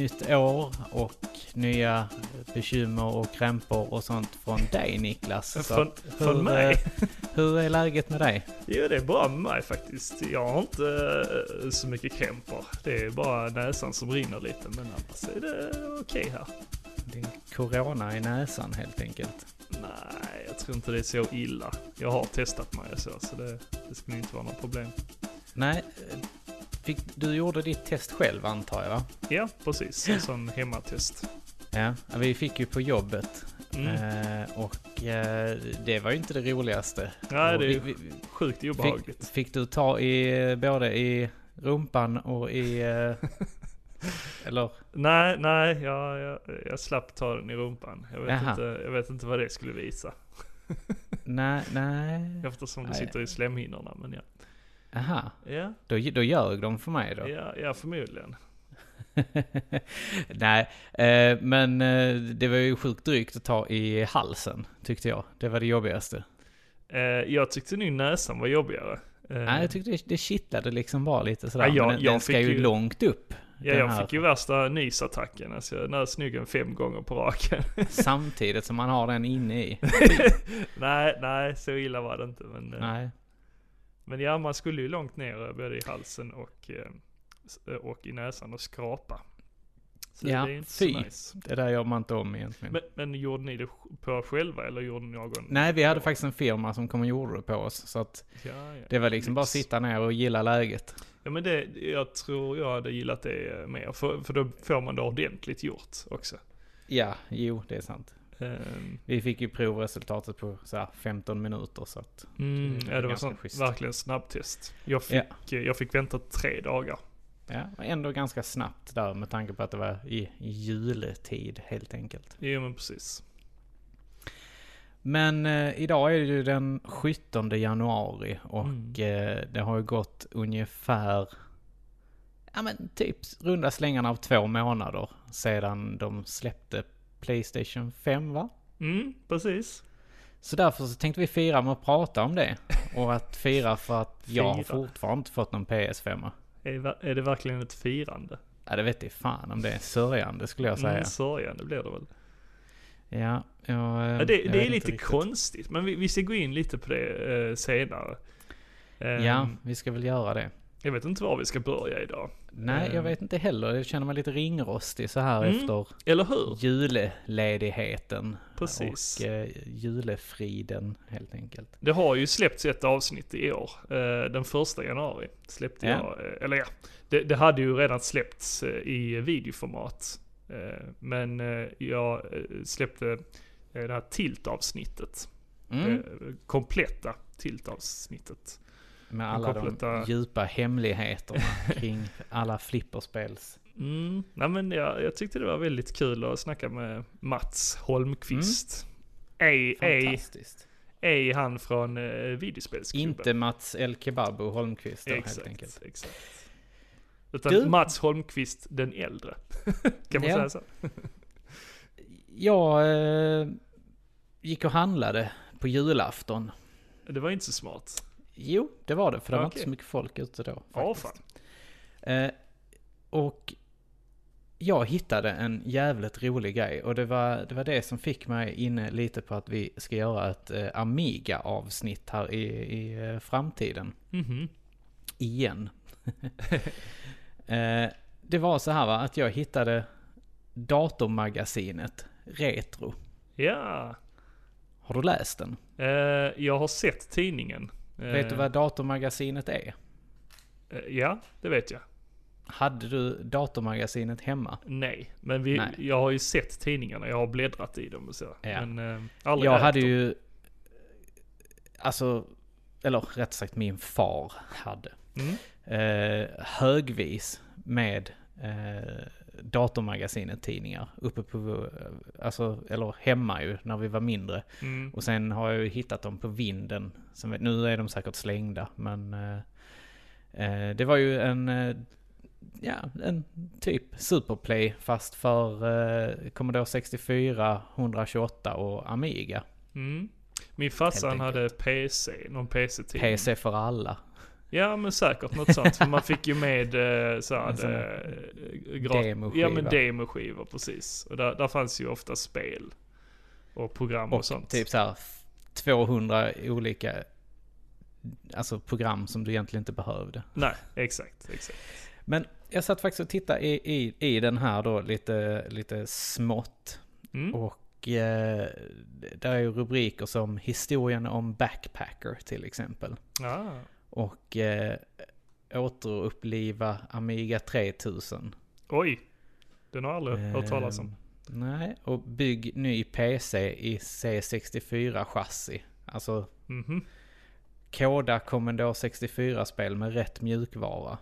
nytt år och nya bekymmer och krämpor och sånt från dig Niklas. Så Från, att från hur, mig? eh, Hur är läget med dig? Jo, det är bra med mig faktiskt. Jag har inte eh, så mycket krämpor. Det är bara näsan som rinner lite, men annars är det okej här. Det är corona i näsan helt enkelt. Nej, jag tror inte det är så illa. Jag har testat mig så, så det, det skulle inte vara något problem. Nej, fick, du gjorde ditt test själv antar jag va? Ja, precis. En sån hemmatest. Ja, vi fick ju på jobbet. Mm. Eh, och eh, det var ju inte det roligaste. Nej, Och det vi- är vi- sjukt Fick, obehagligt. fick du ta i både i rumpan och i... eh, eller? Nej, nej, jag, jag, jag slapp ta den i rumpan. Jag vet, inte, jag vet inte vad det skulle visa. Nej, nej. Eftersom det Nej. sitter i slemhinnorna, men ja. Aha, Ja, då, då ljög de för mig då. ja, ja förmodligen. nej, eh, men eh, det var ju sjukt drygt att ta i halsen, tyckte jag. Det var det jobbigaste. Eh, jag tyckte nog näsan var jobbigare. Eh, Nej, jag tyckte det, det kittlade liksom bara lite sådär. Ja, jag- men den, jag den ska ju, ju- långt upp. Ja, jag här. fick ju värsta nysattacken. Alltså jag nös snyggen fem gånger på raken. Samtidigt som man har den inne i. nej, nej, så illa var det inte. Men, eh, Nej. Men ja, man skulle ju långt ner eh, både i halsen och, eh, och i näsan och skrapa. Så Ja, det är inte fy. så nice. Det där gör man inte om egentligen. Men, men gjorde ni det på själva eller gjorde någon? Nej, vi hade faktiskt en firma som kom och gjorde det på oss. Så att Ja, ja. det var liksom bara att sitta ner och gilla läget. Ja men det, jag tror jag hade gillat det eh, mer. För, för då får man det ordentligt gjort också. Ja, jo, det är sant. Ehm, Vi fick ju provresultatet på så här 15 minuter så att... Mm, Det ja, det var schysst. verkligen snabbtest. Jag fick, Ja. jag fick vänta tre dagar. Ja, ändå ganska snabbt där med tanke på att det var i, i juletid helt enkelt. Jo men precis. Men eh, idag är det ju den 17 januari och Mm. eh, det har ju gått ungefär, ja men typ runda slängarna av två månader sedan de släppte Playstation 5 va? Mm, precis. Så därför så tänkte vi fira med att prata om det. Och att fira för att jag har Fira. fortfarande inte fått någon PS5. Är, är det verkligen ett firande? Ja, det vet jag fan om det är sörjande skulle jag säga. Mm, sörjande blir det väl. Ja, jag, Ja, jag det det är lite riktigt. konstigt, men vi, vi ska gå in lite på det eh, senare. Ehm, Ja, vi ska väl göra det. Jag vet inte var vi ska börja idag. Nej, jag Ehm. vet inte heller. Jag känner mig lite ringrostig så här Mm. efter Eller hur? juleledigheten. Precis. Och eh, julefriden helt enkelt. Det har ju släppts ett avsnitt i år. Eh, den första januari släppte Ja. jag, eh, eller ja, det, det hade ju redan släppts eh, i videoformat. Eh, men eh, jag eh, släppte eh, det här tiltavsnittet. Mm. Eh, kompletta tiltavsnittet. Med alla de djupa hemligheterna kring alla flipperspels. Mm. Nej, men jag, jag tyckte det var väldigt kul att snacka med Mats Holmqvist. Ej, ej, Fantastiskt. ej han från eh, videospelsklubben. Inte Mats El Kebabo Holmqvist då, helt Exakt, enkelt. exakt. Utan Du- Mats Holmqvist den äldre. kan man Ja. säga så? Jag eh, gick och handlade på julafton. Det var inte så smart. Jo, det var det, för det var Okej. inte så mycket folk ute då. Faktiskt. fan. Eh, och jag hittade en jävligt rolig grej och det var, det var det som fick mig inne lite på att vi ska göra ett eh, Amiga-avsnitt här i, i eh, framtiden. Mhm. Igen. eh, det var så här va, att jag hittade datormagasinet Retro. Ja. Har du läst den? Eh, jag har sett tidningen. Eh, Vet du vad datormagasinet är? eh, ja, det vet jag. Hade du datormagasinet hemma? Nej, men vi, Nej. jag har ju sett tidningarna. Jag har bläddrat i dem och så. Ja. Men eh, aldrig Jag hade dem. ju, alltså, eller rätt sagt min far hade, Mm. eh, högvis med eh, datormagasinet tidningar uppe på, eh, alltså, eller hemma ju när vi var mindre. Mm. Och sen har jag ju hittat dem på vinden. Som, nu är de säkert slängda, men eh, eh, det var ju en, eh, ja, en typ Superplay fast för eh, Commodore 64, 128 och Amiga. Mm. Min farsa Helt han hade PC, någon PC-tidning. PC för alla. Ja men säkert något sånt. För man fick ju med eh, så här, En sån eh, demoskiva. Ja men demoskivor precis. Och där, där fanns ju ofta spel. Och program och, Och sånt. typ så här 200 olika alltså program som du egentligen inte behövde. Nej, exakt, exakt. Men jag satt faktiskt och tittade i, i, i den här då lite, lite smått. Mm. Och eh, där är ju rubriker som historien om backpacker till exempel. Ah. Och eh, återuppliva Amiga 3000. Oj. Den har jag aldrig hört talas om. Nej, och bygg ny PC i C64-chassi. Alltså Mhm. koda Commodore 64-spel med rätt mjukvara.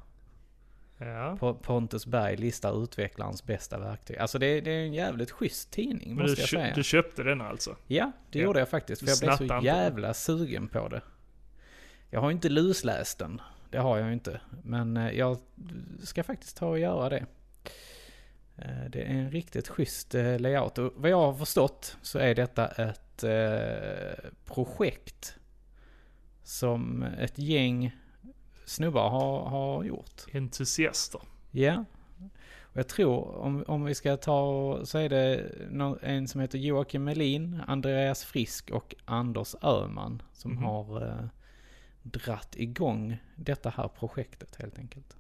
Ja. Po- Pontus Berg listar utvecklarens bästa verktyg. Alltså det, det är en jävligt schysst tidning Men måste jag säga. du köpte den alltså? Ja, det Ja. gjorde jag faktiskt. Du För jag blev så inte jävla sugen på det. Jag har inte lusläst den. Det har jag inte. Men eh, jag ska faktiskt ta och göra det. Eh, Det är en riktigt schysst eh, layout. Och vad jag har förstått så är detta ett projekt som ett gäng snubbar har, har gjort. Entusiaster. Ja. Och jag tror, om, om vi ska ta, så är det en som heter Joakim Melin, Andreas Frisk och Anders Öhman som Mhm. har eh, dratt igång detta här projektet helt enkelt.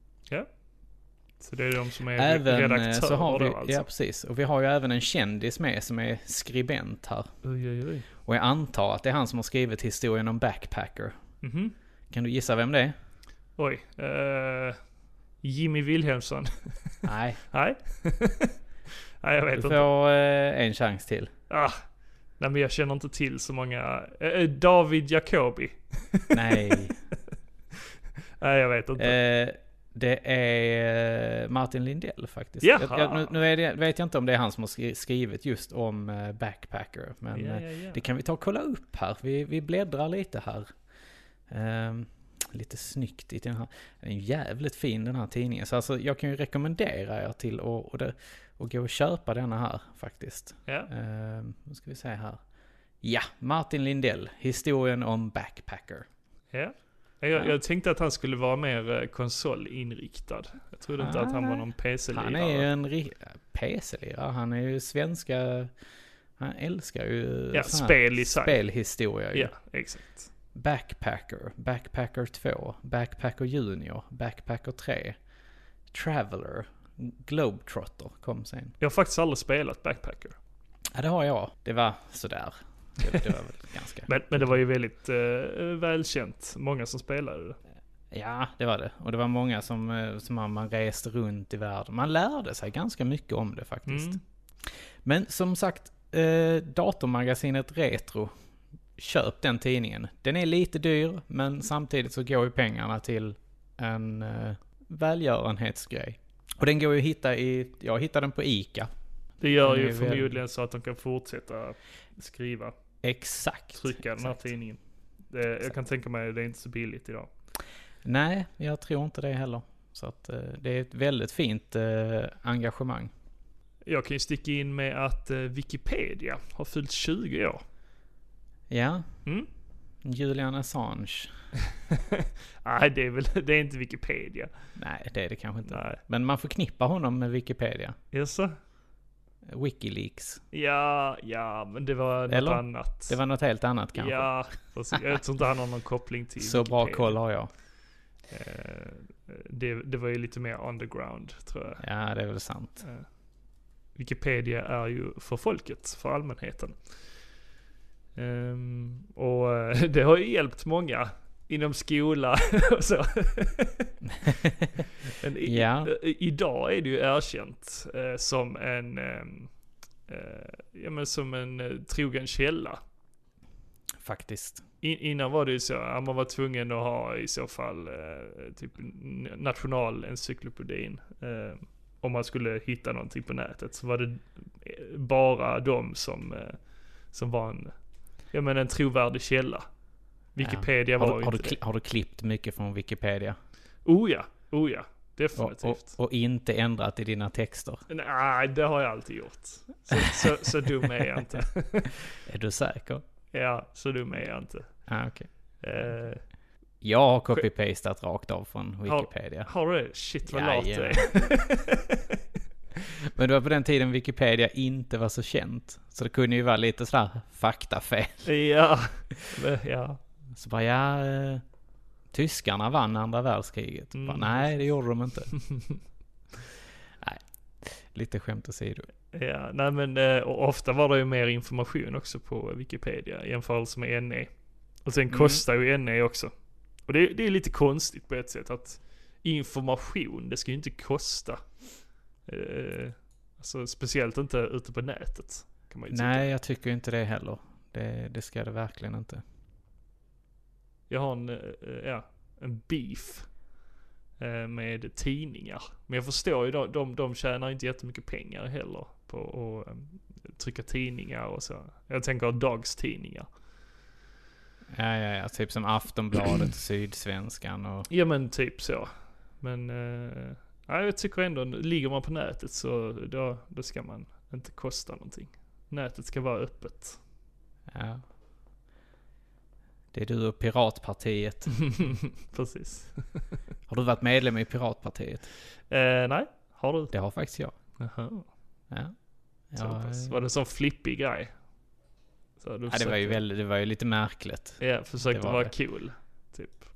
Så det är de som är Även eh, redaktörer så har vi, då alltså? ja precis, och vi har ju även en kändis med som är skribent här. Oj, oj, oj. Och jag antar att det är han som har skrivit historien om Backpacker. Mhm. Kan du gissa vem det är? Oj. eh, Jimmy Wilhelmsson. Nej, Nej. Nej, jag vet du inte. får eh, en chans till. Ah. Nej, men jag känner inte till så många. Eh, David Jacobi. Nej. Nej, jag vet inte. Eh, det är eh, Martin Lindell faktiskt. Jaha. Jag, jag, nu nu det, vet jag inte om det är han som har skri- skrivit just om eh, Backpacker. Men ja, eh, ja, ja. det kan vi ta och kolla upp här. Vi, vi bläddrar lite här. Ehm, lite snyggt i den här. Den är jävligt fin den här tidningen. Så alltså, jag kan ju rekommendera er till att och det, och gå och köpa denna här faktiskt. ja. Um, nu ska vi se här. Ja, Martin Lindell. Historien om Backpacker. ja. Jag, Ja. jag tänkte att han skulle vara mer eh, konsolinriktad. Jag trodde inte att han var Ah, någon PC-lirare. Han är ju en PC-lirare. Han är ju svenska... Han älskar ju Ja, spel i sig. spelhistoria ju. Ja, exakt. Backpacker, Backpacker 2, Backpacker Junior, Backpacker 3, Traveler, Globetrotter kom sen. Jag har faktiskt aldrig spelat Backpacker. Ja, det har jag. Det var sådär. Det, det var väl ganska... Men, men det var ju väldigt eh, välkänt. Många som spelade det. Ja, det var det. Och det var många som, eh, som man, man reste runt i världen. Man lärde sig ganska mycket om det faktiskt. Mm. Men som sagt, eh, datormagasinet Retro, köp den tidningen. Den är lite dyr, men samtidigt så går ju pengarna till en eh, välgörenhetsgrej. Och den går ju att hitta i, jag hittade den på ICA. Det gör Den ju väl- förmodligen så att de kan fortsätta skriva, Exakt. trycka den här tidningen. Det, jag kan tänka mig att det är inte så billigt idag. Nej, jag tror inte det heller. Så att eh, det är ett väldigt fint eh, engagemang. Jag kan ju sticka in med att eh, Wikipedia har fyllt 20 år. Ja, Mm? Julian Assange. Nej, det är väl det är inte Wikipedia. Nej, det är det kanske inte. Nej. Men man förknippar honom med Wikipedia. Jaså? Wikileaks. Ja, ja, men det var något Eller? annat. Det var något helt annat kanske. Ja, jag tror inte han har någon koppling till Så bra Wikipedia. koll har jag. Eh, det, det var ju lite mer underground, tror jag. Ja, det är väl sant. Eh, Wikipedia är ju för folket, för allmänheten. Ehm, och eh, det har ju hjälpt många inom skola och så. I, Ja. idag är det ju erkänt eh, som en, ehm, eh, ja men som en eh, trogen källa. Faktiskt. In, innan var det ju så, att man var tvungen att ha i så fall eh, typ nationalencyklopedin. Eh, om man skulle hitta någonting på nätet så var det eh, bara de som, eh, som var en, ja men en trovärdig källa. Wikipedia Har var du, har, du, inte kli- det. har du klippt mycket från Wikipedia? Oh ja, oh ja. Och, Definitivt. och, och inte ändrat i dina texter? Nej, det har jag alltid gjort. Så, så, så dum är jag inte. Är du säker? Ja, så dum är jag inte. Ah, okej. Eh, Jag har copy-pastat rakt av från Har- Wikipedia. har du det? Shit vad lat du är. Men det var på den tiden Wikipedia inte var så känt. Så det kunde ju vara lite sådär faktafel. ja, ja. Så bara, ja, eh, tyskarna vann andra världskriget. Mm. Bara, nej, det gjorde de inte. nej, lite skämt åsido. Ja, nej men eh, ofta var det ju mer information också på Wikipedia i jämförelse med NE. Och sen Mm. kostar ju NE också. Och det, det är lite konstigt på ett sätt att information, det ska ju inte kosta. Eh, alltså speciellt inte ute på nätet. Kan man ju tycka. Nej, jag tycker inte det heller. Det, det ska det verkligen inte. Jag har en, eh, ja, en beef eh, med tidningar. Men jag förstår ju, de, de, de tjänar inte jättemycket pengar heller på att eh, trycka tidningar och så. Jag tänker dagstidningar. Ja, ja, ja. Typ som Aftonbladet Sydsvenskan och... Ja men typ så. Men eh, ja, jag tycker ändå, ligger man på nätet så då, då ska man inte kosta någonting. Nätet ska vara öppet. Ja. Det är du och Piratpartiet. Precis. Har du varit medlem i Piratpartiet? Eh, nej, har du? Det har faktiskt jag. Jaha. Ja. Ja, pass. Var det en sån flippig grej? Så ja, det var ju väldigt, det var ju lite märkligt. Ja, försökte vara det. cool.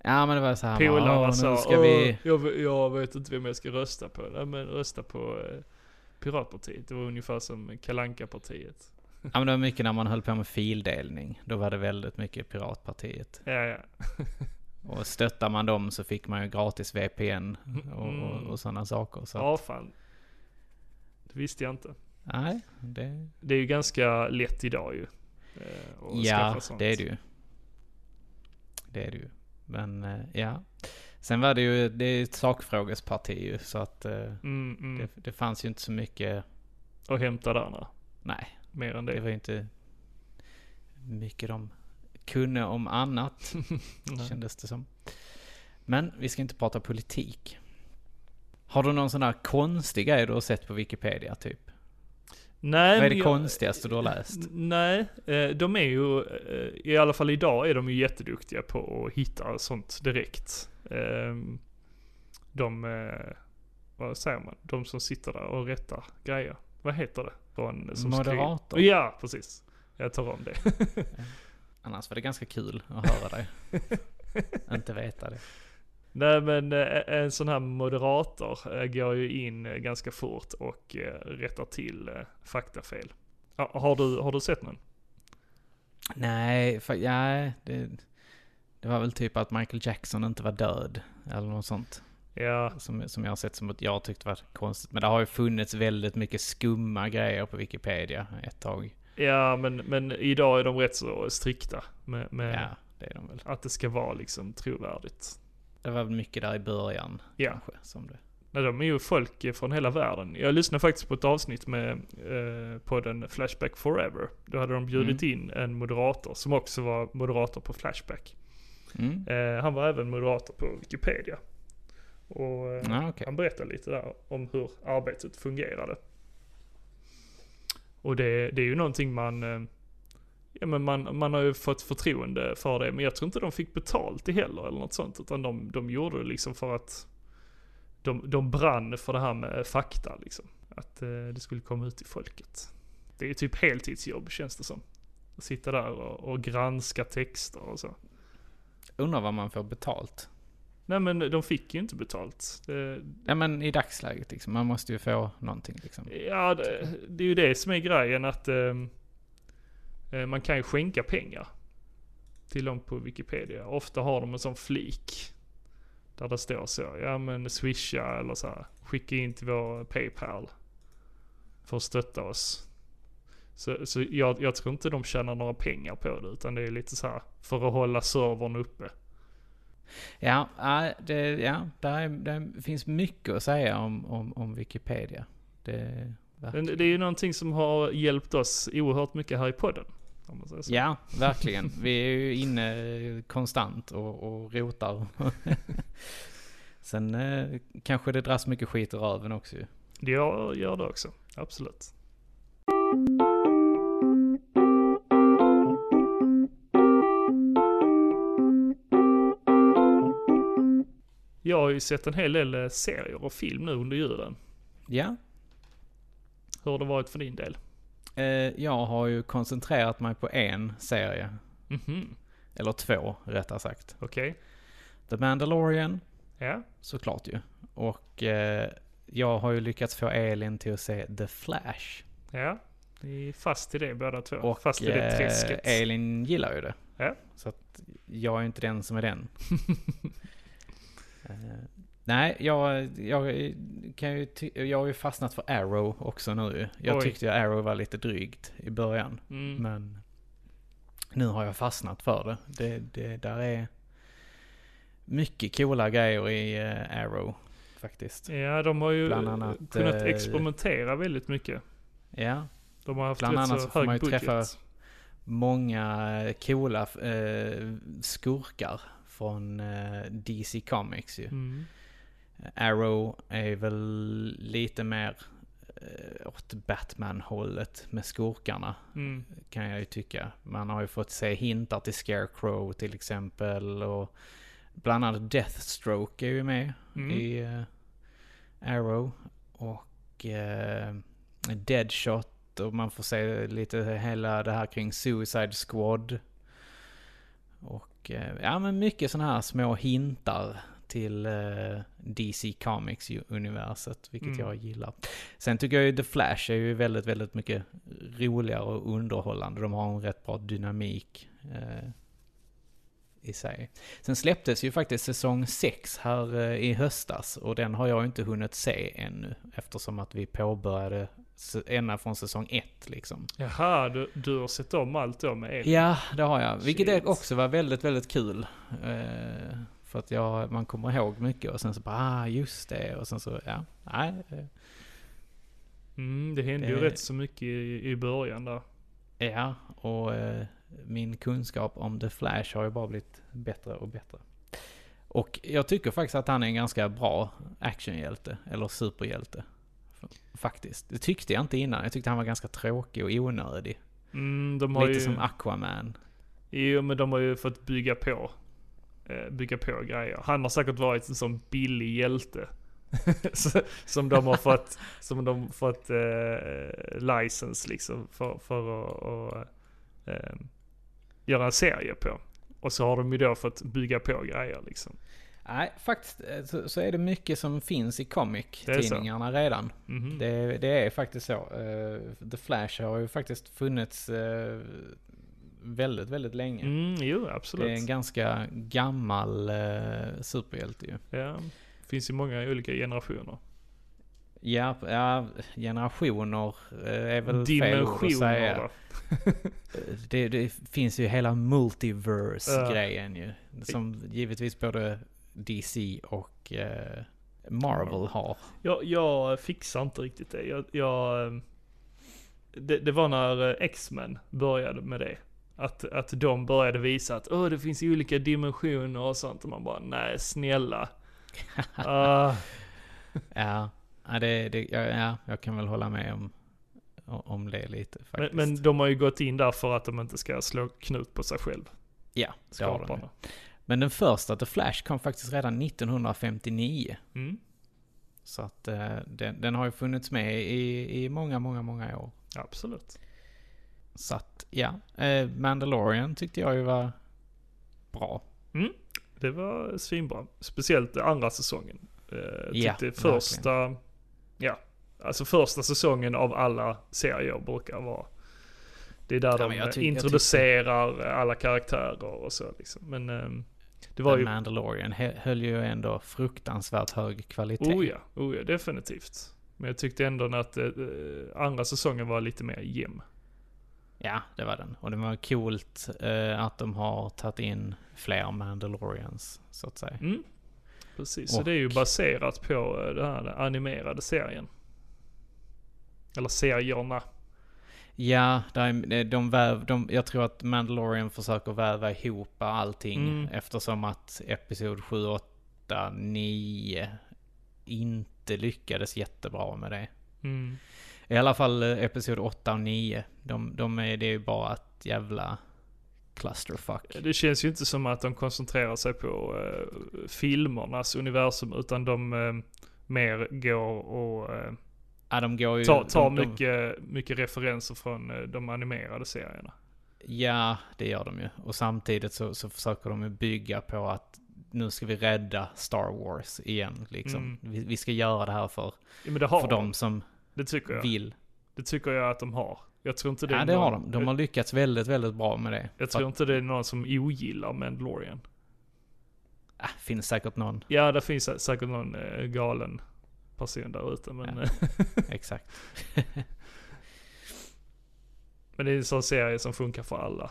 Ja men det var så här. Polarna "Åh, sa, ska vi... "Åh, jag, jag vet inte vem jag ska rösta på. Nej men rösta på eh, Piratpartiet. Det var ungefär som kalanka partiet Ja men det var mycket när man höll på med fildelning. Då var det väldigt mycket Piratpartiet. Ja, ja. Och stöttar man dem så fick man ju gratis VPN och, och, Mm. och sådana saker. Så Ja, fan. Det visste jag inte. nej, det... Det är ju ganska lätt idag ju. eh, Ja, det är det ju. Det är det ju. Men eh, ja. Sen var det ju, det är ett sakfrågesparti ju så att eh, Mm, mm. det, det fanns ju inte så mycket, Och hämta där andra. nej, Mer än det det. var ju inte mycket de kunde om annat, kändes det som. Men vi ska inte prata politik. Har du någon sån här konstig grej du har sett på Wikipedia typ? Nej, Vad är det jag- konstigaste du har läst? Nej, eh, de är ju, eh, i alla fall idag är de ju jätteduktiga på att hitta sånt direkt. Ehm, De, eh, vad säger man, de som sitter där och rättar grejer. Vad heter det? Från, som skriver- Moderator. Ja, precis. Jag tar om det. Annars var det ganska kul att höra dig. inte veta det. Nej men eh, en sån här moderator eh, går ju in eh, ganska fort och rättar till faktafel. Har du, har du sett någon? Nej, för, ja, det, det var väl typ att Michael Jackson inte var död. Eller något sånt. Ja, Som, som jag har sett som att jag tyckte var konstigt. Men det har ju funnits väldigt mycket skumma grejer på Wikipedia ett tag. ja men, men idag är de rätt så strikta med, med Ja, det de att det ska vara liksom trovärdigt. Det var väl mycket där i början Ja. kanske. Som det. Nej, de är ju folk från hela världen. Jag lyssnade faktiskt på ett avsnitt med eh, podden Flashback Forever. Då hade de bjudit in en moderator som också var moderator på Flashback. Mm. Eh, han var även moderator på Wikipedia. Och eh, Ja, okej. han berättade lite där om hur arbetet fungerade. Och det, det är ju någonting man, eh, ja men man, man har ju fått förtroende för det. Men jag tror inte de fick betalt det heller eller något sånt. Utan de, de gjorde det liksom för att de, de brann för det här med fakta liksom. Att eh, det skulle komma ut till folket. Det är typ heltidsjobb känns det som. Att sitta där och, och granska texter och så. Undrar vad man får betalt. Nej men de fick ju inte betalt. Det, Ja men i dagsläget liksom. Man måste ju få någonting liksom. ja, det, det är ju det som är grejen att eh, man kan ju skänka pengar till dem på Wikipedia. Ofta har de en sån flik där det står så, ja men swisha eller så här, skicka in till vår Paypal för att stötta oss. Så, så jag, jag tror inte de tjänar några pengar på det utan det är lite så här för att hålla servern uppe. Ja, det, ja där, är, där finns mycket att säga om, om, om Wikipedia. Det, Men det är ju någonting som har hjälpt oss oerhört mycket här i podden. Om man säger så. Ja, verkligen. Vi är ju inne konstant och, och rotar. Sen eh, kanske det dras mycket skit i röven också ju. Det gör, gör det också, absolut. Jag har ju sett en hel del eh, serier och film nu under julen. Ja. Hur har det varit för din del? Eh, jag har ju koncentrerat mig på en serie. Mhm, Eller två, rättare sagt. okej. The Mandalorian, Ja, såklart ju. Och eh, jag har ju lyckats få Elin till att se The Flash. ja. Ni är fast i det båda två. Och fast i det eh, träsket. Elin gillar ju det. Ja. Så att jag är inte den som är den. Nej, jag, jag kan ju jag har ju fastnat för Arrow också nu. Jag Oj. tyckte Arrow var lite drygt i början. Mm. Men nu har jag fastnat för det. Det, det där är mycket coola grejer i eh, Arrow faktiskt. Ja, de har ju Bland annat, kunnat eh, experimentera väldigt mycket. Ja, De har haft bland rätt annat så så hög man ju budget. träffa många coola eh, skurkar från DC Comics ju. Mm. Arrow är väl lite mer eh, åt Batman-hållet med skurkarna. Mm. kan jag ju tycka. Man har ju fått se hintar till Scarecrow till exempel och bland annat Deathstroke är ju med Mm. i eh, Arrow och uh, Deadshot och man får se lite hela det här kring Suicide Squad. Och eh, ja men mycket sådana här små hintar till eh, DC Comics-universet, vilket Mm. jag gillar. Sen tycker jag ju The Flash är ju väldigt, väldigt mycket roligare och underhållande. De har en rätt bra dynamik eh, i sig. Sen släpptes ju faktiskt säsong 6 här eh, i höstas och den har jag inte hunnit se ännu eftersom att vi påbörjade ända från säsong 1 liksom. Jaha, du, du har sett om allt då med Elin? Ja, det har jag. Vilket Shit. också var väldigt, väldigt kul. Eh, för att jag, man kommer ihåg mycket och sen så bara, ah just det. Och sen så, ja, nej. Mm, det hände ju Det- rätt så mycket i, i början där. Ja, och eh, min kunskap om The Flash har ju bara blivit bättre och bättre. Och jag tycker faktiskt att han är en ganska bra actionhjälte, eller superhjälte. Faktiskt. Det tyckte jag inte innan. Jag tyckte han var ganska tråkig och onödig. Mm, de har Lite ju, som Aquaman. Jo, men de har ju fått bygga på. Eh, bygga på grejer. Han har säkert varit en sån billig hjälte. Som de har fått, som de fått eh, license liksom för, för att och, eh, göra en serie på. Och så har de ju då fått bygga på grejer liksom. Nej, faktiskt eh, så, så är det mycket som finns i comic-tidningarna redan. Mhm. Det, det är faktiskt så. Eh, The Flash har ju faktiskt funnits eh, väldigt, väldigt länge. Mm, jo, absolut. Det är en ganska gammal uh, superhjälte ju. Ja, finns ju många olika generationer. Ja, ja generationer eh, är väl fel ord att säga. Det, det finns ju hela multiverse-grejen ju. Som givetvis både DC och eh, Marvel har. Jag, jag fixar inte riktigt det. Jag, jag, eh, det, det var när eh, X-Men började med det. Att, att de började visa att Åh, det finns olika dimensioner och sånt. Och man bara, nej snälla. Ah, Ja, ja, det, det, ja, ja, jag kan väl hålla med om, om det lite men, faktiskt. men de har ju gått in där för att de inte ska slå knut på sig själv. ja, det har de. Men den första The Flash kom faktiskt redan 1959. Mm, Så att eh, den, den har ju funnits med i, i många, många, många år. absolut. Så att, ja. Eh, Mandalorian tyckte jag ju var bra. Det var svinbra. Speciellt andra säsongen. Eh, Ja, tyckte första, ja, alltså första säsongen av alla serier brukar vara. Det är där Ja, de jag tyck- jag introducerar alla karaktärer och så liksom. Men ehm, det var The ju, Mandalorian hö- höll ju ändå fruktansvärt hög kvalitet. oh ja, oh ja, definitivt. Men jag tyckte ändå att eh, andra säsongen var lite mer jämn. Ja, det var den. Och det var coolt eh, att de har tagit in fler Mandalorians, så att säga. Mm. Precis, så Och- det är ju baserat på eh, den här animerade serien. Eller serierna. Ja, är, de väv, de, jag tror att Mandalorian försöker väva ihop allting Mm. eftersom att Episod 7, 8, 9 inte lyckades jättebra med det. Mm. I alla fall eh, Episod 8 och 9. De, de är, det är ju bara ett jävla clusterfuck. Det känns ju inte som att de koncentrerar sig på uh, filmernas universum utan de uh, mer går och uh, Ja, de går ju... tar, tar de, de, mycket, mycket referenser från de animerade serierna. Ja, det gör de ju. Och samtidigt så, så försöker de ju bygga på att nu ska vi rädda Star Wars igen. Liksom. Mm. Vi, vi, ska göra det här för, Ja, för de. som Det tycker jag. vill. Det tycker jag att de har. Jag tror inte det Ja, det har någon, de. De har lyckats väldigt, väldigt bra med det. Jag tror inte det är någon som ogillar Mandalorian. att, äh, finns säkert någon. Ja, det finns sä- säkert någon eh, galen person där ute men, Ja. Exakt. men det är en sån serie som funkar för alla.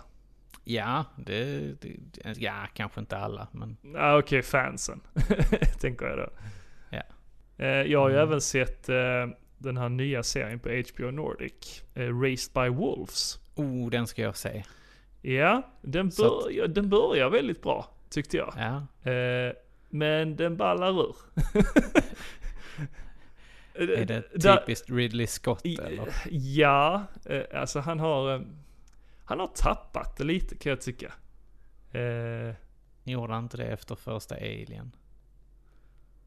Ja, det, det, ja, kanske inte alla, men Ja, okej, fansen. Tänker jag då. Ja. Eh, jag har ju Mm. även sett eh, den här nya serien på HBO Nordic. Eh, Raised by Wolves. oh, den ska jag se. Ja, den, börjar, den börjar väldigt bra, tyckte jag. Ja, Eh, men den ballar ur. är det Där- typiskt Ridley Scott eller? Ja, eh, alltså han har, eh, han har tappat det lite kan jag tycka. Eh, Gjorde han inte det efter första Alien?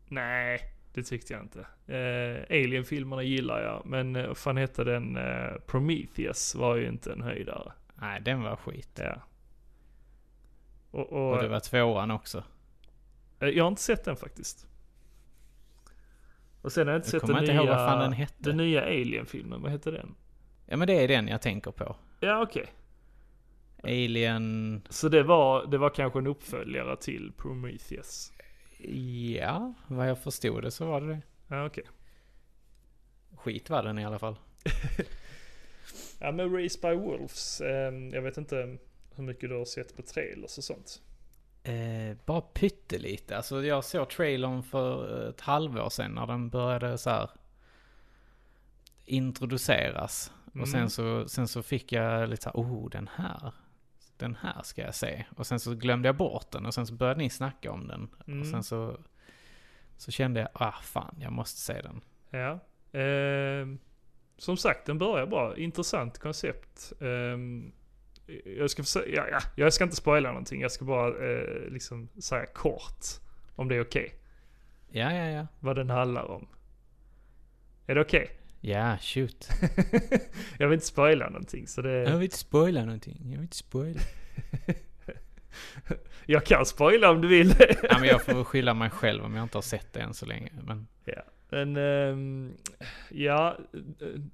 nej, det tyckte jag inte. Eh, Alien-filmerna gillar jag, men eh, vad fan hette den? Eh, Prometheus var ju inte en höjdare. Nej, den var skit. Ja. Och, och, Och det var tvåan också. eh, jag har inte sett den faktiskt. Och sen har jag inte Jag sett den inte nya, vad fan den hette. den nya Alien-filmen, vad heter den? Ja men det är den jag tänker på. Ja, okej. Alien... Så det var, det var kanske en uppföljare till Prometheus? Ja, vad jag förstod det så var det det. Ja, okej. Skit var den i alla fall. Ja men Race by Wolves, eh, jag vet inte hur mycket du har sett på trailers och sånt. Eh, bara pyttelite. Alltså jag såg trailern för ett halvår sedan när den började så här introduceras. Mm. Och sen så, sen så fick jag lite så här, oh den här. Den här ska jag se. Och sen så glömde jag bort den och sen så började ni snacka om den. Mm. Och sen så, så kände jag, ah fan jag måste se den. Ja. Ehm, som sagt, den börjar bra. Intressant koncept. Ehm, jag ska försöka, ja, ja, jag ska inte spoila någonting. Jag ska bara eh, liksom säga kort. Om det är okej. Ja, ja, ja. Vad den handlar om. Är det okej? Ja, shoot. jag vill inte spoila någonting så det... Jag vill inte spoila någonting. Jag vill inte spoila. Jag kan spoila om du vill. ja, men jag får skylla mig själv om jag inte har sett det än så länge. Men Ja, men ehm, ja,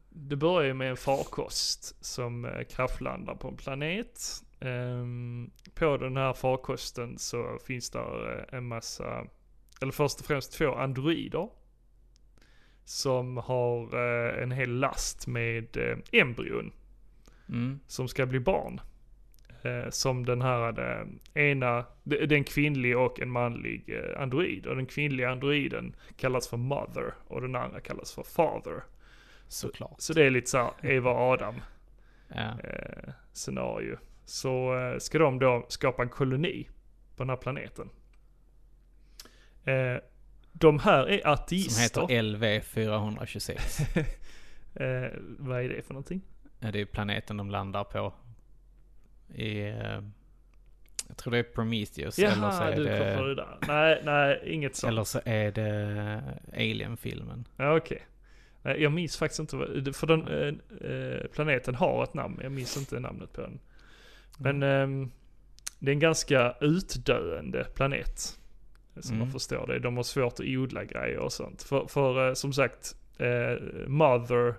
det börjar ju med en farkost som eh, kraschlandar på en planet. Ehm, på den här farkosten så finns där eh, en massa, eller först och främst två androider. Som har eh, en hel last med eh, embryon mm, som ska bli barn. Eh, som den här eh, ena, det det är en kvinnlig och en manlig eh, android. Och den kvinnliga androiden kallas för mother och den andra kallas för father. såklart. Så det är lite såhär Eva och Adam Ja. eh, scenario. Så eh, ska de då skapa en koloni på den här planeten. Eh, de här är Som ateister. heter LV426. eh, vad är det för någonting? Det är planeten de landar på. I, eh, jag tror det är Prometheus. eller så Jaha, är du det, kopplar det där. Nej, nej, inget sånt. eller så är det Alien-filmen. Ja, okej. Nej, Jag minns faktiskt inte vad, för den eh, eh, planeten har ett namn, jag minns inte namnet på den. Men ehm, det är en ganska utdöende planet. Som Mm. man förstår det. De har svårt att odla grejer och sånt. För, för eh, som sagt, eh, Mother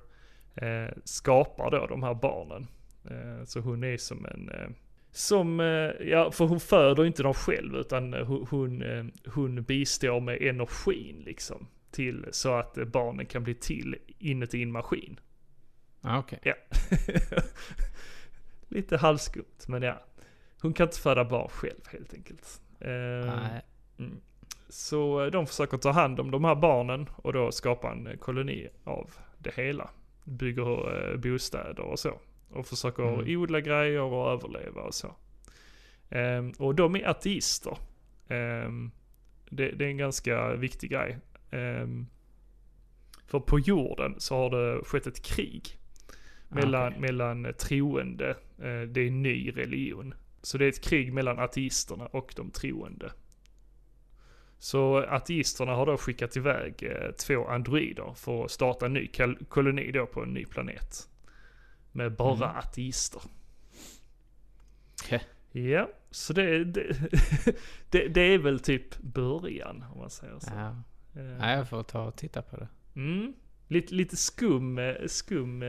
eh, skapar då de här barnen. Eh, så hon är som en, eh, som, eh, ja för hon föder inte dem själv utan hon, hon, hon bistår med energin liksom. Till så att barnen kan bli till inuti en maskin. Ja, okej. Ja. Lite halvskumt, men ja. Hon kan inte föda barn själv helt enkelt. Nej. Mm. Så de försöker ta hand om de här barnen och då skapa en koloni av det hela. Bygger eh, bostäder och så. Och försöker Mm. odla grejer och överleva och så. Ehm, och de är ateister. Ehm, det, det är en ganska viktig grej. Ehm, för på jorden så har det skett ett krig. Ah, Mellan, okej. mellan troende, eh, det är en ny religion. Så det är ett krig mellan ateisterna och de troende. Så ateisterna har då skickat iväg eh, två androider för att starta en ny kol- koloni då på en ny planet. Med bara Mm. ateister. Okej. Ja, så det, det, det, det är väl typ början om man säger så. Ja. Eh, jag får ta och titta på det. Mm. Lite, lite skum, eh, skum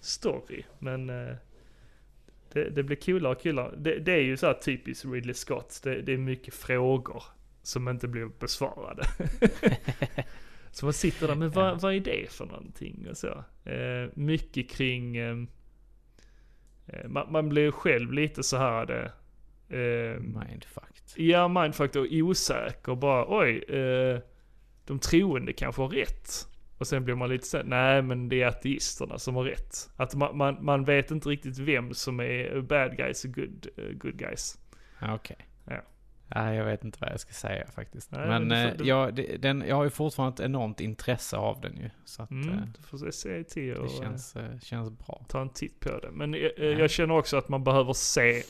story, men det, det blir coolare och coolare. Det, det är ju så här typiskt Ridley Scott. Det, det är mycket frågor som inte blir besvarade. så man sitter där, men vad, vad är det för någonting? Och så. Eh, mycket kring, eh, eh, man, man blir själv lite så här, det, eh, Mindfucked. Ja, mindfucked och osäker. Bara oj, eh, de troende kanske har rätt. Och sen blir man lite så här, nej men det är ateisterna som har rätt. Att man, man, man vet inte riktigt vem som är bad guys och good, eh, good guys. Ja, Okej. Ja. Nej, jag vet inte vad jag ska säga faktiskt. Nej, men men du eh, jag, det, den, jag har ju fortfarande ett enormt intresse av den ju. Så att Mm, eh, du får se till det och känns, eh, känns bra. ta en titt på det. Men eh, eh, Ja. jag känner också att man behöver se,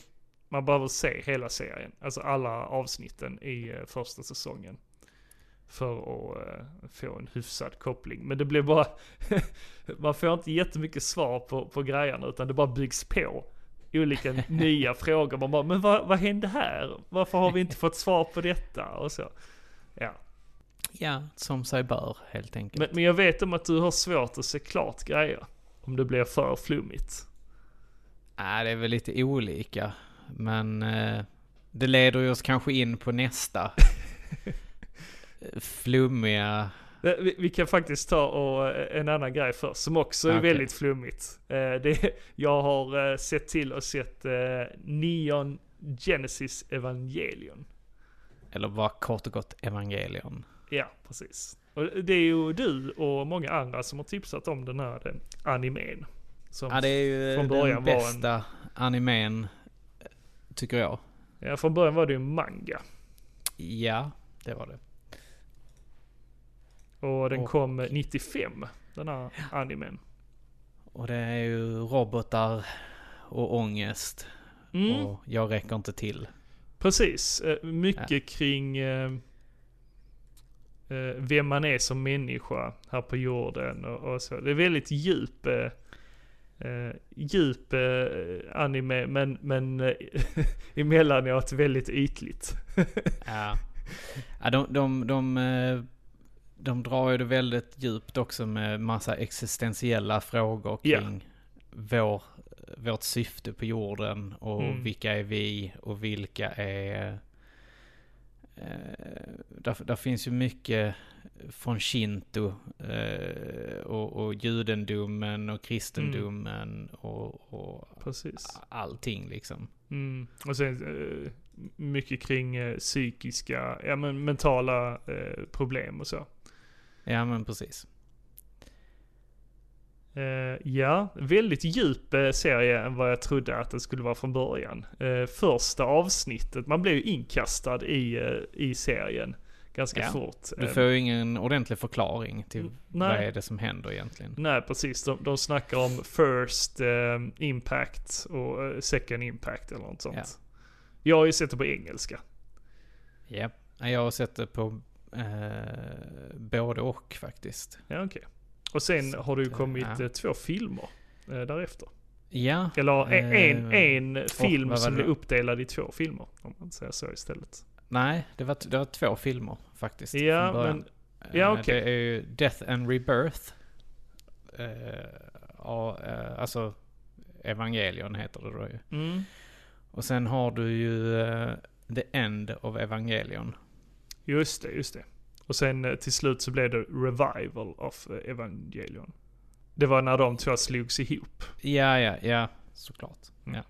man behöver se hela serien. Alltså alla avsnitten i första säsongen. För att få en hyfsad koppling. Men det blir bara, man får inte jättemycket svar på, på grejerna utan det bara byggs på. Olika nya frågor. Man bara, men vad, vad hände här? Varför har vi inte fått svar på detta? Och så. Ja. Ja, som sig bör helt enkelt. Men, men jag vet om att du har svårt att se klart grejer. Om det blir för flummigt. Nej, det är väl lite olika. Men eh, det leder ju oss kanske in på nästa flummiga... Eh, Vi, vi kan faktiskt ta och, eh, en annan grej först, som också är Okej. väldigt flummigt. Eh, det, jag har sett till och sett Neon Genesis Evangelion. Eller bara kort och gott evangelion. Ja, precis. Och det är ju du och många andra som har tipsat om den här animen. Som, Ja, det är ju från den början var en- bästa animen, tycker jag. ja, från början var det ju en manga. Ja, det var det. Och den Och- kom eh, 95, den här animen. Och det är ju robotar och ångest. Mm. Och jag räcker inte till. Precis, eh, mycket kring eh, eh, vem man är som människa här på jorden och, och så. Det är väldigt djup, eh, djup eh, anime men, men eh, emellanåt väldigt ytligt. Ja. ja de, de, de, de drar ju det väldigt djupt också med massa existentiella frågor kring vår, vårt syfte på jorden och Mm. vilka är vi och vilka är... Eh, där, där finns ju mycket från shinto eh, och, och judendomen och kristendomen och, och Precis. allting liksom. Mm. Och sen eh, mycket kring eh, psykiska, ja men mentala eh, problem och så. Ja men precis. Eh, ja, väldigt djup eh, serie än vad jag trodde att det skulle vara från början. Eh, första avsnittet, man blev ju inkastad i, i serien ganska Ja, fort. Du får ju ingen ordentlig förklarning till Mm, vad nej. är det som händer egentligen. Nej, precis. De, de snackar om first impact och second impact eller något sånt. Ja. Jag har ju sett det på engelska. Ja, jag har sett det på eh, både och faktiskt. Ja, okej. Och sen Så har det ju kommit ja. eh, två filmer eh, därefter. Ja, Eller en, en, Eh, en film vad var som då? uppdelad i två filmer. Om man säger så istället. nej, det var, det var två filmer faktiskt. Ja, men ja, Eh, okej. Det är ju Death and Rebirth. Ja, alltså Evangelion heter det då ju. Mm. Och sen har du ju The End of Evangelion. Just det, just det. Och sen eh, till slut så blev det Revival of eh, Evangelion. Det var när de två slogs ihop. Ja, ja, ja, såklart. Mm. Ja.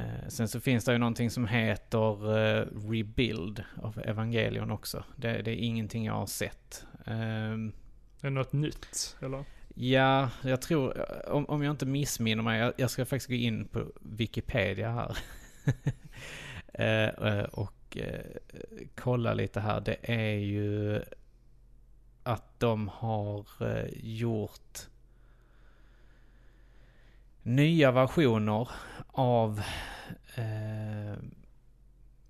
Eh, sen så finns det ju någonting som heter eh, Rebuild av Evangelion också. Det, det är ingenting jag har sett. Ehm, Är det något nytt, eller? ja, jag tror, om, om jag inte missminner mig, jag, jag ska faktiskt gå in på Wikipedia här. Eh, eh, och eh, kolla lite här. Det är ju att de har eh, gjort nya versioner av eh,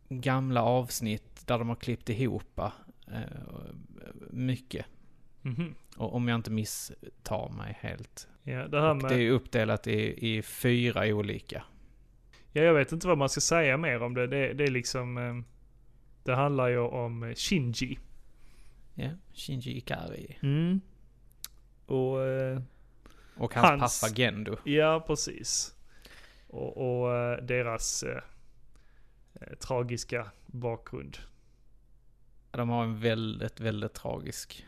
gamla avsnitt där de har klippt ihop eh, mycket. Mhm. Och om jag inte misstar mig helt. Ja, det här med... det är uppdelat i, i fyra olika. Ja, jag vet inte vad man ska säga mer om det. Det, det är liksom... eh, Det handlar ju om Shinji. Ja, Shinji Ikari. Mm. Och... eh, Och hans, Hans- pappa Gendo. Ja, precis. Och, och eh, deras eh, eh, tragiska bakgrund. De har en väldigt, väldigt tragisk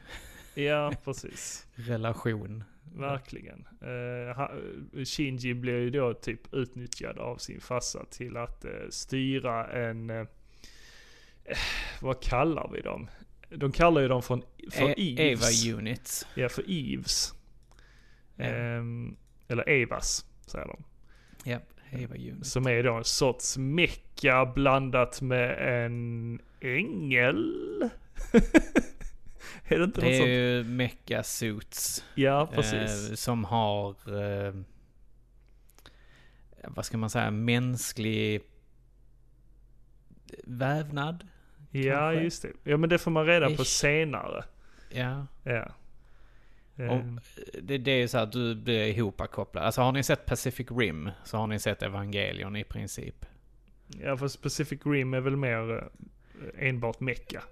Ja, precis. relation. Verkligen. Eh, Shinji blir ju då typ utnyttjad av sin farsa till att eh, styra en... Eh, eh, vad kallar vi dem? De kallar ju dem från, för E- Eves. Eva Units. Ja, för Eves. Ja. Ehm, eller Evas, säger de. Ja, Eva Units. Som är då en sorts mecka blandat med en ängel. är det inte Det något är sånt? ju Mecha Suits. Ja, precis. Eh, som har, eh, vad ska man säga, mänsklig vävnad. Ja, kanske. just det. Ja, men det får man reda på Ish. senare. Ja. Ja. Och Ehm, det, det är ju så att du blir ihopkopplad. Alltså har ni sett Pacific Rim så har ni sett Evangelion i princip. ja, för Pacific Rim är väl mer eh, enbart mecka.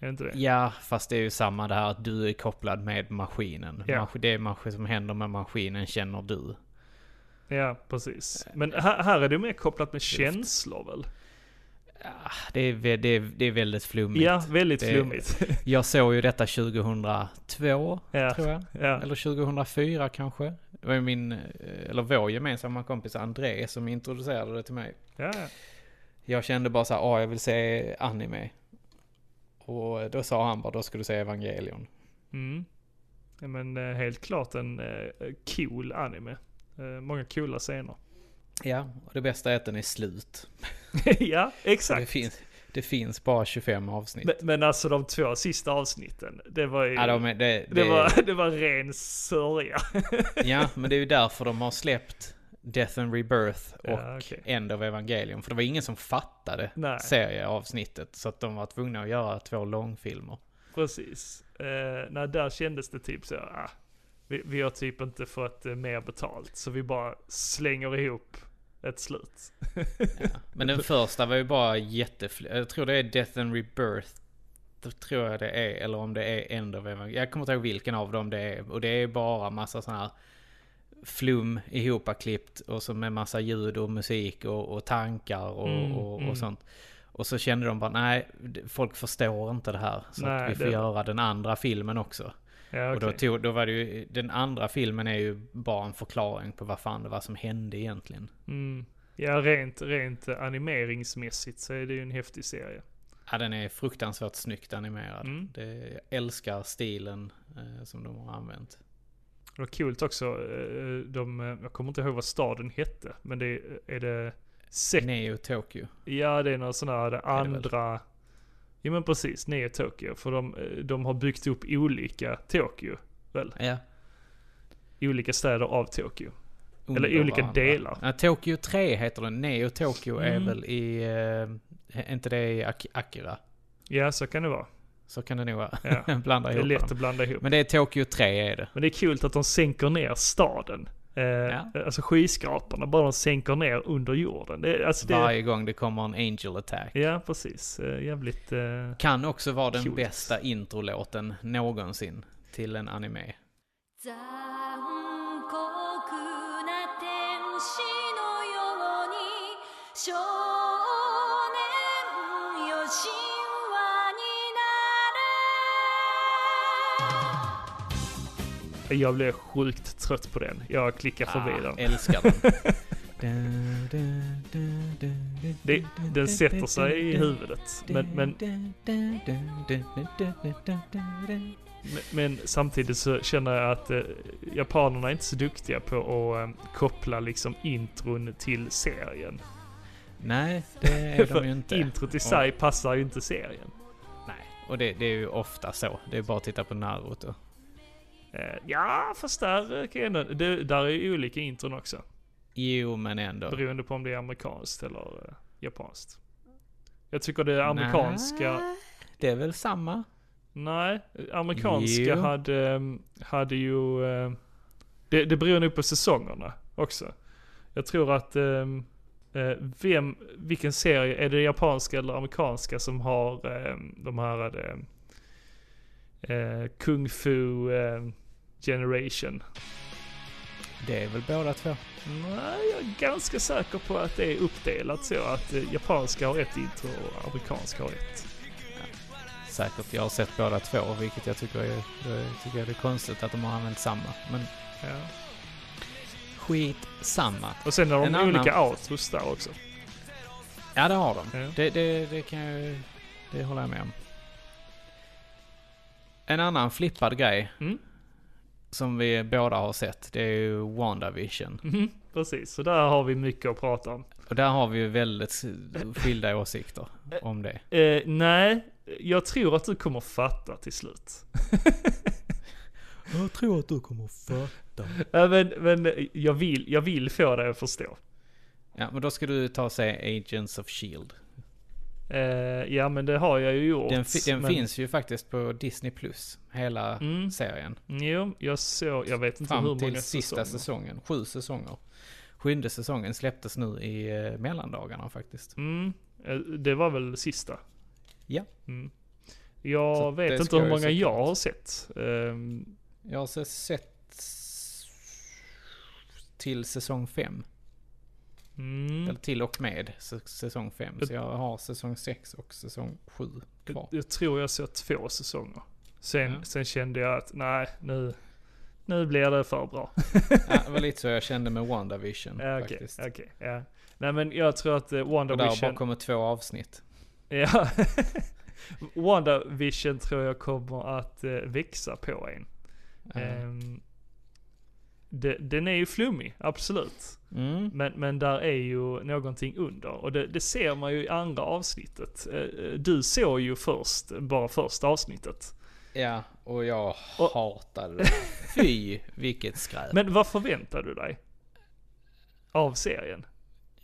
Är det inte det? Ja, fast det är ju samma det här att du är kopplad med maskinen. Ja. Det är maskin som händer med maskinen känner du. Ja, precis. Men här, här är det mer kopplat med känslor väl? Ja, det, är, det, är, det är väldigt flummigt. Ja, väldigt Det- flummigt. Jag såg ju detta 2002, ja, tror jag. ja. Eller 2004 kanske. Det var min, eh, eller vår gemensamma kompis André som introducerade det till mig. ja, ja. Jag kände bara så här, ah, jag vill se anime. Och då sa han bara, då ska du se Evangelion. Mm. Ja, men eh, helt klart en eh, cool anime. Eh, många coola scener. Ja, och det bästa är att den är slut. ja, exakt. Det finns, det finns bara 25 avsnitt. Men, men alltså de två sista avsnitten, det var ju... ja, de det, det, det, var, det var ren sörja. ja, men det är ju därför de har släppt Death and Rebirth och Ja, okej. End of Evangelion. För det var ingen som fattade Nej. serieavsnittet. Så att de var tvungna att göra två långfilmer. Precis. Eh, nej, där kändes det typ så, ah, vi, vi har typ inte fått eh, mer betalt, så vi bara slänger ihop ett slut. Ja. Men den första var ju bara jättefl... Jag tror det är Death and Rebirth. Tror jag det är. Eller om det är End of Evangelion. Jag kommer inte ihåg vilken av dem det är. Och det är bara massa sådana här flum ihopklippt. Och så med massa ljud och musik och, och tankar och, Mm, och, och mm. sånt. Och så kände de bara, nej, folk förstår inte det här. Så Nej, att vi får det- göra den andra filmen också. Ja, Och då, tog, då var det ju, den andra filmen är ju bara en förklaring på vad fan det var som hände egentligen. Mm. Ja, rent, rent animeringsmässigt så är det ju en häftig serie. Ja, den är fruktansvärt snyggt animerad. Mm. Det, jag älskar stilen eh, som de har använt. Det var coolt också, eh, de, eh, jag kommer inte ihåg vad staden hette, men det är det Sek- Neo Tokyo. Ja, det är någon sån här andra... Ja men precis, Neo Tokyo. För de, eh, de har byggt upp olika Tokyo, väl? Ja. Olika städer av Tokyo. under Eller olika delar. Ja, Tokyo 3 heter den. Neo Tokyo är Mm. väl i... Är inte det i Ak- Akira? Ja, så kan det vara. Så kan det nog vara. Ja. Blanda Det är ihop lätt dem. att blanda ihop. Men det är Tokyo 3 är det. Men det är kul att de sänker ner staden. Eh, Ja. Alltså skyskraporna, bara de sänker ner under jorden. Det, alltså det, Varje gång det kommer en Angel Attack. Ja, precis. Eh, jävligt... Eh, Kan också vara den Coolt. bästa introlåten någonsin till en anime. 残 jag blev sjukt trött på den. Jag klickar förbi Ah, den. älskar den. Det, den sätter sig i huvudet. Men, men, men, samtidigt så känner jag att eh, japanerna är inte så duktiga på att eh, koppla liksom intron till serien. Nej, det är de ju inte. Introt i sig passar ju inte serien. Nej, och det, det är ju ofta så. Det är bara att titta på Naruto. Eh, ja, fast där eh, kan jag ändå, det, där är ju olika intron också. Jo, men ändå. Beroende på om det är amerikanskt eller eh, japanskt. Jag tycker det amerikanska... Nej, det är väl samma? Nej, amerikanska Jo. hade, ehm, hade ju... eh, Det, det beror nog på säsongerna också. Jag tror att... ehm, eh, Vem, vilken serie, är det japanska eller amerikanska som har ehm, de här Kung Fu Generation? Det är väl båda två? Nej, jag är ganska säker på att det är uppdelat så att eh, japanska har ett intro och amerikanska har ett. Säkert. Jag har sett båda två, vilket jag tycker är, jag tycker är konstigt att de har använt samma. Men Ja. skit samma. Och sen har de En annan- olika outros där också. Ja, det har de. Ja. Det, det, det kan jag Det håller jag med om. En annan flippad grej Mm. Som vi båda har sett, det är ju WandaVision. Mhm, precis, så där har vi mycket att prata om. Och där har vi ju väldigt skilda åsikter om det. Eh, nej, jag tror att du kommer fatta till slut. Jag tror att du kommer fatta. Ja, men, men jag, vill, jag vill få dig att förstå. Ja, men då ska du ta och se Agents of Shield. Eh, ja men det har jag ju gjort. Den, fi- den men, finns ju faktiskt på Disney Plus, hela Mm. serien. Jo, jag såg, jag vet inte hur Fram många till sista säsonger. säsongen. Sju säsonger. Sjunde säsongen släpptes nu i eh, mellandagarna faktiskt. Mm, eh, det var väl sista? Ja. Mm. Jag Så vet inte hur många jag har sett. Ehm, Jag har sett till säsong fem. Mm. Eller till och med säsong fem. Så jag har säsong sex och säsong sju kvar. Jag, jag tror jag såg två säsonger. Sen, Ja. sen kände jag att nej, nu, nu blir det för bra. Ja, det var lite så jag kände med WandaVision Ja, Okej, faktiskt. okej. ja. Nej men jag tror att uh, Och där har bara WandaVision... kommit två avsnitt. Ja. WandaVision tror jag kommer att eh, växa på en. Ja. Ehm, det, den är ju flummig, absolut. Mm. Men, men där är ju någonting under. Och det, det ser man ju i andra avsnittet. Eh, eh, Du såg ju först, bara första avsnittet. Ja, och jag Och- hatade det. Fy, vilket skräp. Men vad förväntar du dig? Av serien?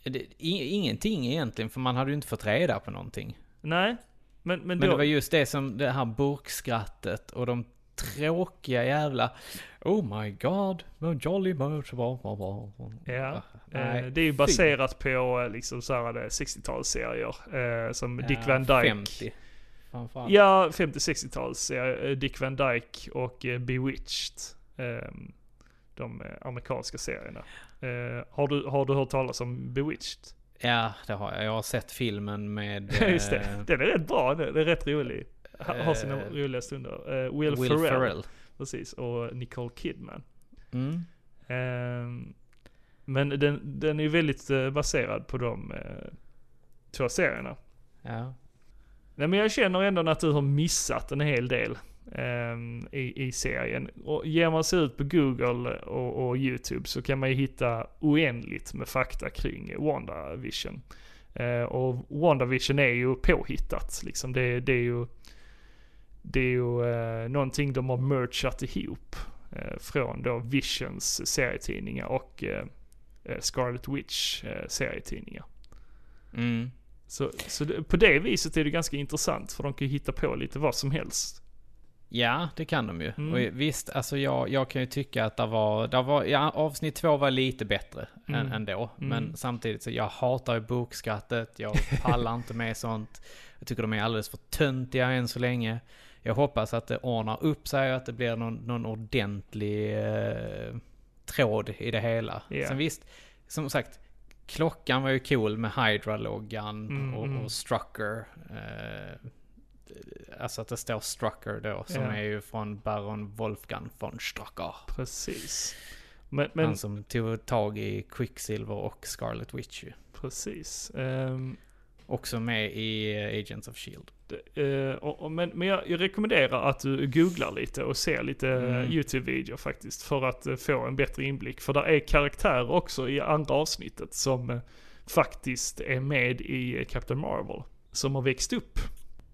det, ingenting egentligen, för man hade ju inte fått reda på någonting. Nej? Men, men, Men då, det var just det som, det här burkskrattet och de tråkiga jävla Oh my god, jolly birds bla, bla, bla. Ja, Nej, eh, det är ju fy. baserat på eh, liksom såhär eh, 60-talsserier. Eh, som Dick Ja, Van Dyke. 50. Framförallt. Ja, 50-60-talsserier. eh, Dick Van Dyke och Bewitched. Eh, de amerikanska serierna. Har, du, har du hört talas om Bewitched? Ja, det har jag. Jag har sett filmen med Just det. Den är rätt bra. Den är rätt rolig. Ha- Har sina roliga stunder. Will, Will Ferrell. Ferrell. Precis. Och Nicole Kidman. Mm. Ehm, men den, den är ju väldigt eh, baserad på de eh, två serierna. Ja. Nej men jag känner ändå att du har missat en hel del ehm, i, i serien. Och ger man sig ut på Google och, och YouTube så kan man ju hitta oändligt med fakta kring WandaVision. Eh, och WandaVision är ju påhittat liksom. Det, det är ju, det är ju eh, någonting de har merchat ihop. Eh, från då Visions serietidningar och eh, eh, Scarlet Witch eh, serietidningar. Mm. Så, så det, på det viset är det ganska intressant för de kan ju hitta på lite vad som helst. Ja, det kan de ju. Mm. Och visst, alltså jag, jag kan ju tycka att det var, det var, ja, avsnitt två var lite bättre än, Mm. ändå. Mm. Men samtidigt så, jag hatar ju bokskrattet, jag pallar inte med sånt. Jag tycker de är alldeles för töntiga än så länge. Jag hoppas att det ordnar upp sig och att det blir någon, någon ordentlig eh, tråd i det hela. Ja. Sen visst, som sagt, klockan var ju cool med Hydra-loggan Mm, och, mm. och Strucker. Eh, alltså att det står Strucker då, som Ja. är ju från Baron Wolfgang von Strucker. Precis. Men, men Han som tog tag i Quicksilver och Scarlet Witch ju. precis. Ehm, Också med i eh, Agents of Shield. det, eh, och, och, men men jag, jag rekommenderar att du googlar lite och ser lite Mm. YouTube-videor faktiskt. För att eh, få en bättre inblick. För där är karaktärer också i andra avsnittet som eh, faktiskt är med i eh, Captain Marvel. Som har växt upp.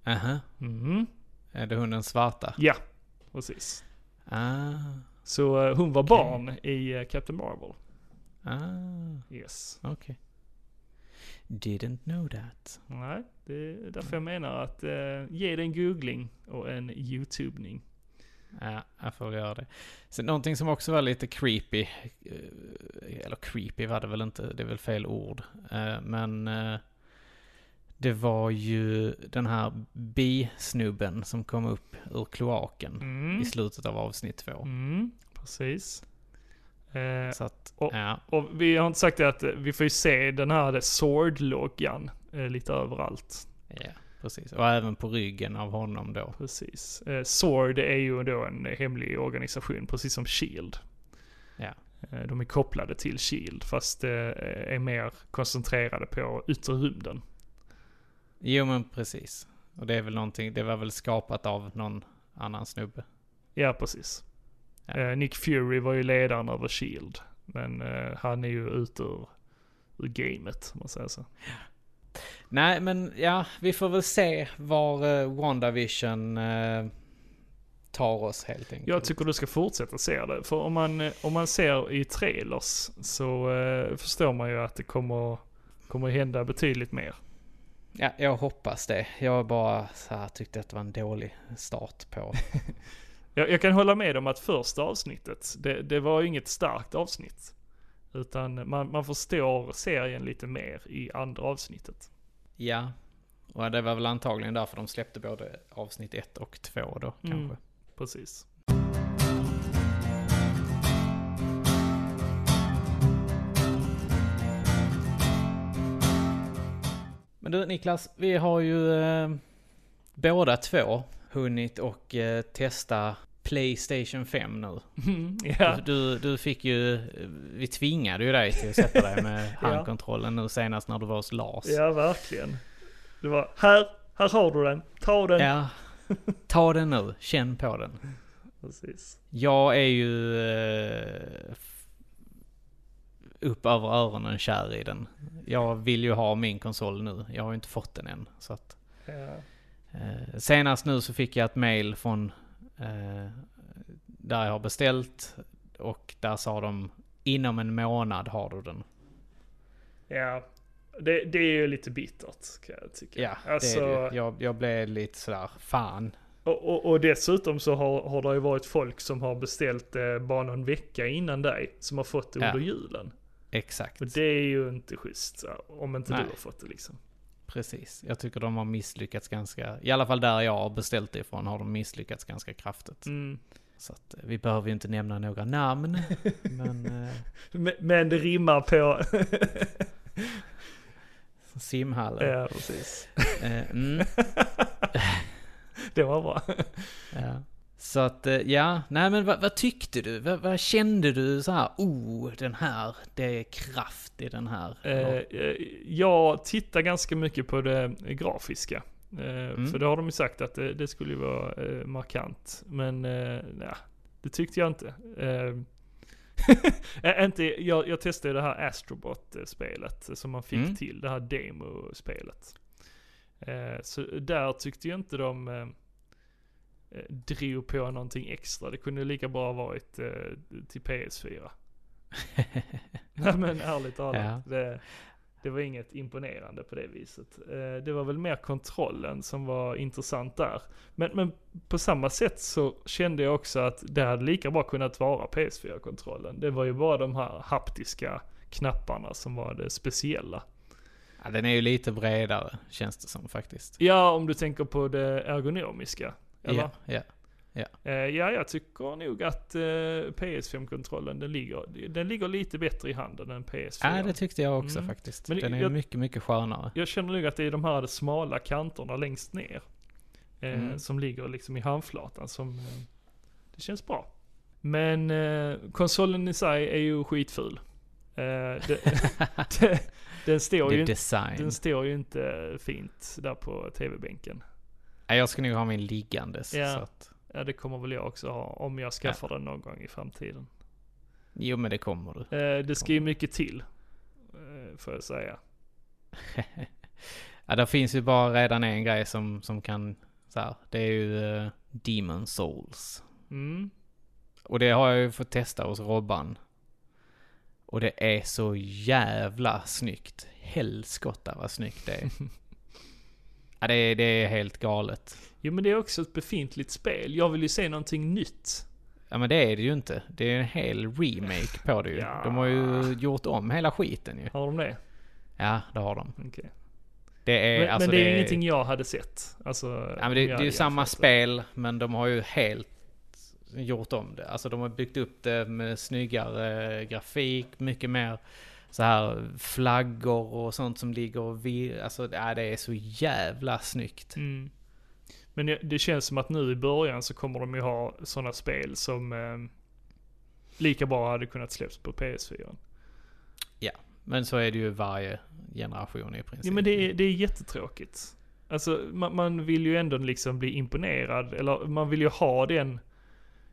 Aha. Mhm. Är det hon den svarta? Ja, precis. Ah, Så eh, hon var Okej. barn i eh, Captain Marvel. ah, Yes. okej. Didn't know that. Nej, det är därför jag menar att eh, ge det en googling och en youtubning. Ja, jag får göra det. Sen någonting som också var lite creepy, eh, eller creepy var det väl inte, det är väl fel ord. Eh, Men eh, det var ju den här bisnubben som kom upp ur kloaken Mm. i slutet av avsnitt två. Mm, precis. Eh, att, Och- ja. och vi har inte sagt det att vi får ju se den här Sword-loggan eh, lite överallt. Ja, precis. Och även på ryggen av honom då. Precis. Eh, Sword är ju då en hemlig organisation, precis som Shield. Ja. Eh, de är kopplade till Shield, fast eh, är mer koncentrerade på yttre rymden. Jo men precis. Och det är väl någonting, det var väl skapat av någon annan snubbe. Ja, precis. Ja. Eh, Nick Fury var ju ledaren över Shield. Men eh, han är ju ute ur, ur gamet, om man säger så. Nej men ja, vi får väl se var uh, WandaVision eh, tar oss helt enkelt. Jag tycker du ska fortsätta se det. För om man, eh, om man ser i trailers så eh, förstår man ju att det kommer, kommer hända betydligt mer. Ja, jag hoppas det. Jag bara så här, tyckte att det var en dålig start på. Jag, jag kan hålla med om att första avsnittet, det, det var ju inget starkt avsnitt. Utan man, man förstår serien lite mer i andra avsnittet. ja. Och det var väl antagligen därför de släppte både avsnitt ett och två då Mm. kanske. Precis. Men du Niklas, vi har ju eh, båda två hunnit och eh, testa Playstation 5 nu. ja. Du, du fick ju, vi tvingade ju dig till att sätta dig med handkontrollen nu senast när du var hos Lars. ja, verkligen. Det var, här, här har du den. Ta den. Ja. Ta den nu, känn på den. Precis. Jag är ju eh, upp över öronen kär i den. Jag vill ju ha min konsol nu. Jag har ju inte fått den än. Så att, Ja. Eh, senast nu så fick jag ett mail från eh, där jag har beställt. Och där sa de inom en månad har du den. ja. Det, det är ju lite bittert kan jag tycka. Ja, alltså, det är det. Jag, jag blev lite sådär, fan. Och, och, och dessutom så har, har det ju varit folk som har beställt eh, bara någon vecka innan dig. Som har fått det Ja. under julen. Exakt. Och det är ju inte schysst. Om inte Nej. du har fått det liksom. Precis. Jag tycker de har misslyckats ganska, i alla fall där jag har beställt det ifrån har de misslyckats ganska kraftigt. Mm. Så att eh, vi behöver ju inte nämna några namn. men eh, Men, men det rimmar på... simhallen. ja, precis. Eh, mm, Det var bra. ja. Så att eh, ja, nej men vad, vad tyckte du? Vad, vad kände du så här? Oh, den här, det är kraft i den här. Eh, eh, jag tittar ganska mycket på det grafiska. Eh, Mm. För det har de ju sagt att det, det skulle ju vara eh, markant. Men eh, nej, det tyckte jag inte. Inte jag, jag testade det här Astrobot-spelet som man fick Mm. till. Det här demospelet. Så där tyckte jag inte de eh, drog på någonting extra. Det kunde lika bra varit eh, till PS4. Nej men ärligt talat. Ja. Det, det var inget imponerande på det viset. Eh, det var väl mer kontrollen som var intressant där. Men, men på samma sätt så kände jag också att det hade lika bra kunnat vara PS4-kontrollen. Det var ju bara de här haptiska knapparna som var det speciella. ja, den är ju lite bredare, känns det som faktiskt. Ja, om du tänker på det ergonomiska. Eller? Ja, ja. Eh, ja, jag tycker nog att eh, PS5-kontrollen, den ligger, den ligger lite bättre i handen än PS4. ja, det tyckte jag också Mm. faktiskt. Men Den är jag- mycket, mycket skönare. Jag känner nog att det är de här smala kanterna längst ner. Eh, Mm. Som ligger liksom i handflatan som, det känns bra. Men eh, konsolen i sig är ju skitful. Eh, det, det, den, står ju, den står ju inte fint där på tv-bänken. Ja, jag ska nog ha min liggandes. Ja. Så att, Ja, det kommer väl jag också ha om jag skaffar den någon gång i framtiden. jo, men det kommer du. Eh, det ska ju mycket till, eh, får jag säga. ja, det finns ju bara redan en grej som, som kan, så här, det är ju uh, Demon Souls. Mm. Och det har jag ju fått testa hos Robban. Och det är så jävla snyggt. Helskotta vad snyggt det är. ja, det är, det är helt galet. Jo men det är också ett befintligt spel. Jag vill ju se någonting nytt. Ja men det är det ju inte. Det är en hel remake på det ju. Ja. De har ju gjort om hela skiten ju. Har de det? Ja, det har de. Okej. Det är Men, alltså men det är ingenting jag hade sett. Alltså, Ja, men det, det är ju samma det. spel, men de har ju helt gjort om det. Alltså de har byggt upp det med snyggare grafik, mycket mer så här flaggor och sånt som ligger och vi, alltså ja, det är så jävla snyggt. Mm. Men det, känns som att nu i början så kommer de ju ha sådana spel som eh, lika bra hade kunnat släppas på PS4. Men så är det ju varje generation i princip. Ja men det är, det är jättetråkigt. Alltså man, man vill ju ändå liksom bli imponerad, eller man vill ju ha den,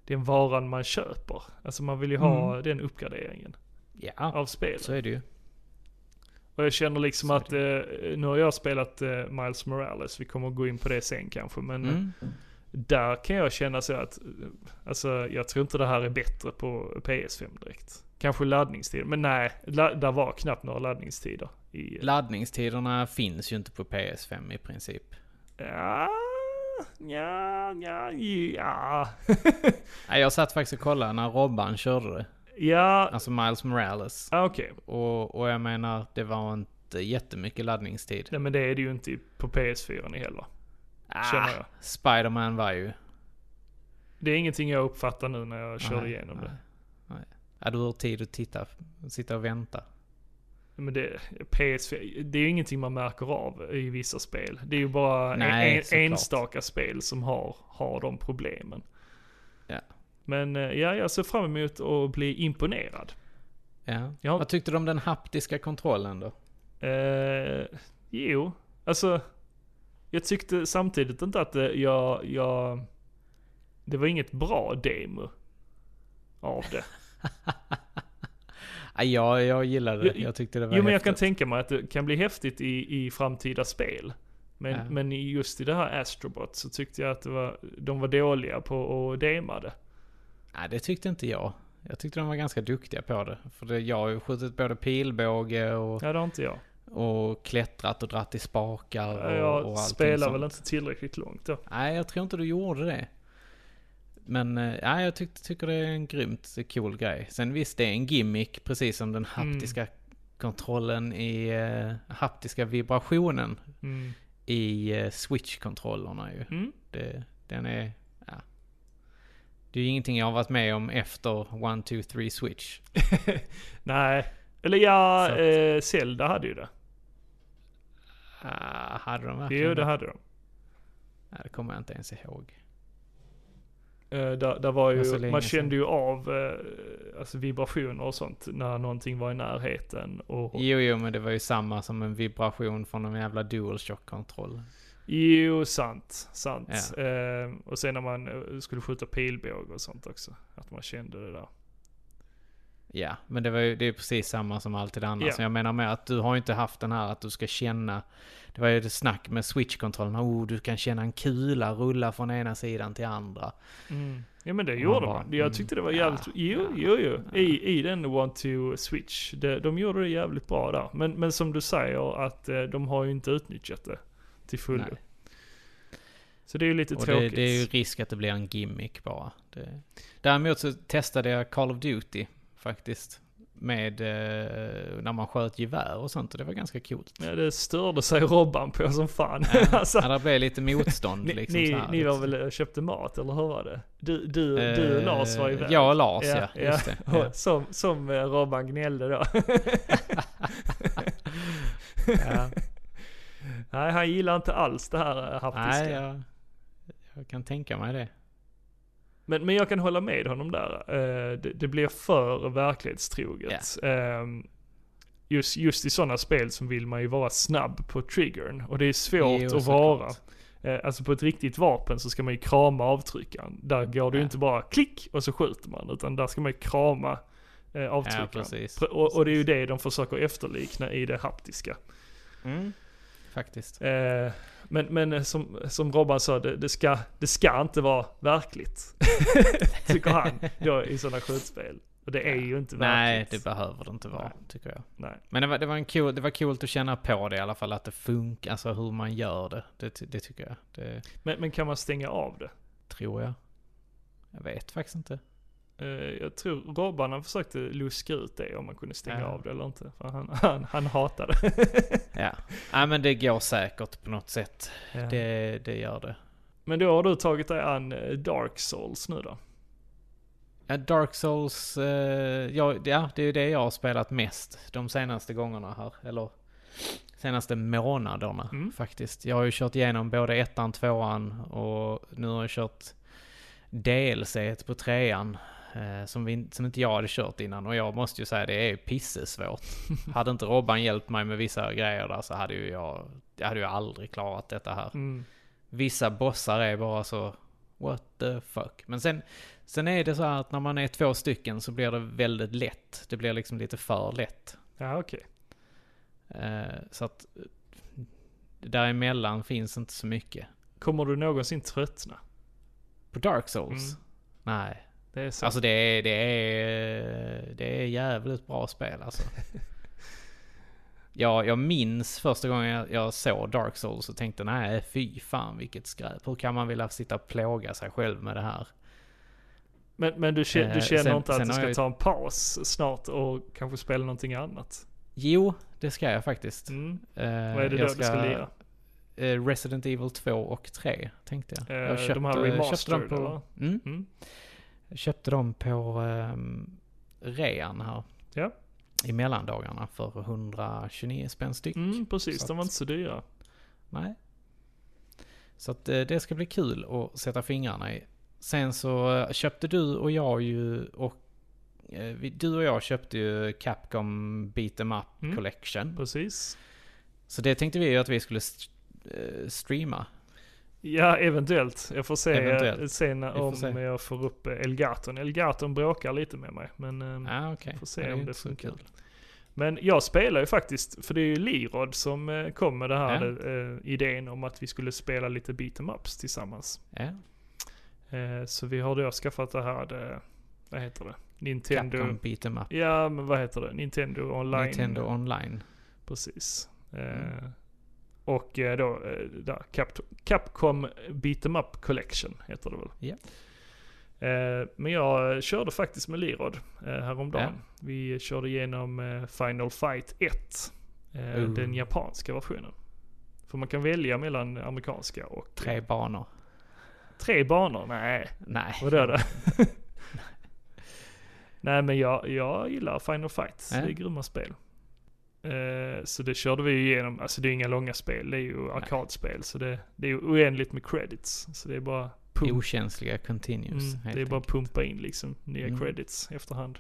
den varan man köper. Alltså man vill ju ha Mm. den uppgraderingen Ja, av spelet. så är det ju. Och jag känner liksom att, eh, nu har jag spelat eh, Miles Morales, vi kommer att gå in på det sen kanske, men eh, Mm. där kan jag känna så att, eh, alltså jag tror inte det här är bättre på PS5 direkt. Kanske laddningstid, men nej, la, där var knappt några laddningstider. I, Laddningstiderna finns ju inte på PS5 i princip. ja, ja, ja, ja. Jag satt faktiskt och kollade när Robban körde det. Ja, Alltså Miles Morales. ah, okej. Och, och jag menar, det var inte jättemycket laddningstid. Nej men det är det ju inte på PS4 heller. Känner jag. Spiderman var ju... Det är ingenting jag uppfattar nu när jag Nej, igenom det. nej, nej. Ja, du har tid att titta, sitta och vänta. Men det, PS4, det är ju ingenting man märker av i vissa spel. Det är ju bara Nej, en, enstaka spel som har, har de problemen. Ja. Men eh, ja, jag ser fram emot att bli imponerad. Ja. Ja. Vad tyckte du om den haptiska kontrollen då? Eh, jo, alltså. Jag tyckte samtidigt inte att det, jag, jag... Det var inget bra demo. Av det. Ja, jag, gillade det. Jag tyckte det var Jo men jag kan häftigt. tänka mig att det kan bli häftigt i, i framtida spel. Men, Ja. men i- just i det här Astrobot så tyckte jag att var, de var dåliga på att dema det. Nej, det tyckte inte jag. Jag tyckte de var ganska duktiga på det. För det, jag har ju skjutit både pilbåge och, Ja det har inte jag. och klättrat och dratt i spakar och, jag och spelar väl inte tillräckligt långt då. Nej, jag tror inte du gjorde det. Men eh, ja, jag tyck, tycker det är en grymt cool grej. Sen visst, det är en gimmick, precis som den haptiska kontrollen i eh, haptiska vibrationen Mm. i eh, switch-kontrollerna ju. Mm. Det, den är, ja. Det är ju ingenting jag har varit med om efter 1, 2, 3 switch. Nej, eller ja, att- eh, Zelda hade ju det. Ah, hade de verkligen Jo det hade de. Nej, det kommer jag inte ens ihåg. Eh, där, där var Det var så ju, man kände ju av eh, alltså vibrationer och sånt när någonting var i närheten. Och, Jo, jo, men det var ju samma som en vibration från en jävla DualShock-kontroll. Jo, sant. Sant. Ja. Eh, och sen när man eh, skulle skjuta pilbåge och sånt också. Att man kände det där. Ja, men det, var ju, det är precis samma som alltid annars. Så Jag menar med att du har ju inte haft den här att du ska känna... Det var ju det snack med switch-kontrollen. Oh, du kan känna en kula rulla från ena sidan till andra. Ja men det man gjorde bara, man. Jag tyckte det var mm, jävligt, ja, jo, jo, jo. ja. I, I den one to switch. Det, de gjorde det jävligt bra där. Men, men som du säger att eh, de har ju inte utnyttjat det till fullo. Nej. Så det är ju lite Och det, tråkigt. det är ju risk att det blir en gimmick bara. Det. Däremot så testade jag Call of Duty faktiskt. Med eh, när man sköt gevär och sånt och det var ganska coolt. Ja, det störde sig Robban på som fan. Ja, alltså, ja, det blev lite motstånd ni, liksom. ni, här, ni var liksom. väl och köpte mat, eller hur var det? Du, du, du och Lars var Eh, iväg. Jag och Lars ja, just det. Ja. Som, som eh, Robban gnällde då. Ja. Nej, han gillar inte alls det här eh, haptiska. Nej, jag, jag kan tänka mig det. Men, men jag kan hålla med honom där. Eh, det, det blir för verklighetstroget. Ehm, just, just i sådana spel så vill man ju vara snabb på triggern. Och det är svårt Jo, att vara. Eh, alltså på ett riktigt vapen så ska man ju krama avtryckaren. Där går det ju inte bara klick och så skjuter man. Utan där ska man ju krama eh, Ja, avtryckaren. precis. Pr- och, och det är ju det de försöker efterlikna i det haptiska. Mm. Faktiskt. Eh, men men eh, som, som Robban sa, det, det, ska, det ska inte vara verkligt. Tycker han då i sådana skjutspel. Och det är ju inte Nej, verkligt. det behöver det inte vara, Nej. tycker jag. Nej. Men det var, det var en cool, det var coolt att känna på det i alla fall, att det funkar, alltså hur man gör det. Det, det tycker jag. Det Men, men kan man stänga av det? tror jag. Jag vet faktiskt inte. Eh, jag tror Robban han försökte luska ut det om man kunde stänga Ja. av det eller inte. För han, han, han hatade Ja. Nej men det går säkert på något sätt. Ja. Det, det gör det. Men då har du tagit dig an eh, Dark Souls nu då? Ja, Dark Souls, eh, ja, ja det är ju det jag har spelat mest de senaste gångerna här. Eller senaste månaderna Mm. faktiskt. Jag har ju kört igenom både ettan, tvåan och nu har jag kört DLC på trean. Eh, som, vi, som inte jag hade kört innan och jag måste ju säga det är pissesvårt. hade inte Robban hjälpt mig med vissa grejer där så hade ju jag, jag hade ju aldrig klarat detta här. Mm. Vissa bossar är bara så What the fuck. Men sen, sen är det så här att när man är två stycken så blir det väldigt lätt. Det blir liksom lite för lätt. Ja okej. Eh, så att eh, däremellan finns inte så mycket. Kommer du någonsin tröttna? På Dark Souls? Mm. Nej. Det är så. Alltså det är, det är, det är jävligt bra spel alltså. Ja, jag minns första gången jag, jag såg Dark Souls och tänkte nej fy fan vilket skräp. Hur kan man vilja sitta och plåga sig själv med det här? men, men du, kä- du Eh, känner sen- inte att du ska jag- ta en paus snart och kanske spela någonting annat? Jo, det ska jag faktiskt. Mm. Eh, Vad är det då jag du ska lira? eh, Resident Evil 2 och 3 tänkte jag. Eh, jag de här remastered, köpte dem på, eller? mm, Mm. Jag köpte dem på um, rean här. Ja. I mellandagarna för 129 spänn styck. Mm, precis, Så de var att- inte så dyra. Nej. Så att eh, det ska bli kul att sätta fingrarna i. Sen så eh, köpte du och jag ju och eh, du och jag köpte ju Capcom Beat 'em Up Mm. Collection. Precis. Så det tänkte vi ju att vi skulle st- eh, streama. Ja, eventuellt. Jag får se Eventuellt. sen får om se. jag får upp eh, Elgaton. Elgaton bråkar lite med mig, men eh, Ja, okej. får se är om det funkar. kul. Men jag spelar ju faktiskt, för det är ju Lirod som eh, kom med det här Ja. eh, idén om att vi skulle spela lite beat em ups tillsammans. Ja. Eh, så vi har då skaffat det här, eh, vad heter det? Nintendo... Capcom Beat 'em Up. Ja, men vad heter det? Nintendo online. Nintendo online. Precis. Eh, Mm. Och eh, då, eh, där, Cap Capcom Beat em Up Collection heter det väl. Ja. Eh, men jag körde faktiskt med Lirod eh, häromdagen. Vi körde igenom Final Fight 1. Eh, Ooh. den japanska versionen. För man kan välja mellan amerikanska och... Tre banor. Tre banor? Nej, Nej. vadå då? Nej men jag, jag gillar Final Fight. Ja. Det är grymma spel. Eh, så det körde vi ju igenom. Alltså det är inga långa spel. Det är ju arkadspel. Så det, det är ju oändligt med credits. Så det är bara pump. Okänsliga continues. Mm, det är bara att pumpa in liksom nya Mm. credits efterhand.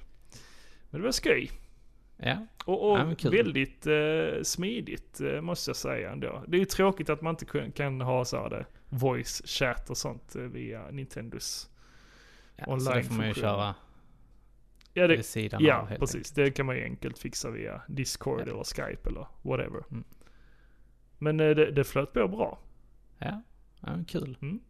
Men det var skoj. Ja. Och, och Ja, väldigt eh, smidigt eh, måste jag säga ändå. Det är ju tråkigt att man inte kan ha så här det, voice chat och sånt eh, via Nintendos. ja så det får man ju köra Ja, det, vid sidan ja av helt precis. Det kan man ju enkelt fixa via Discord Ja. eller Skype eller whatever. Mm. Men eh, det, det flöt på bra. Ja, ja kul. Mm.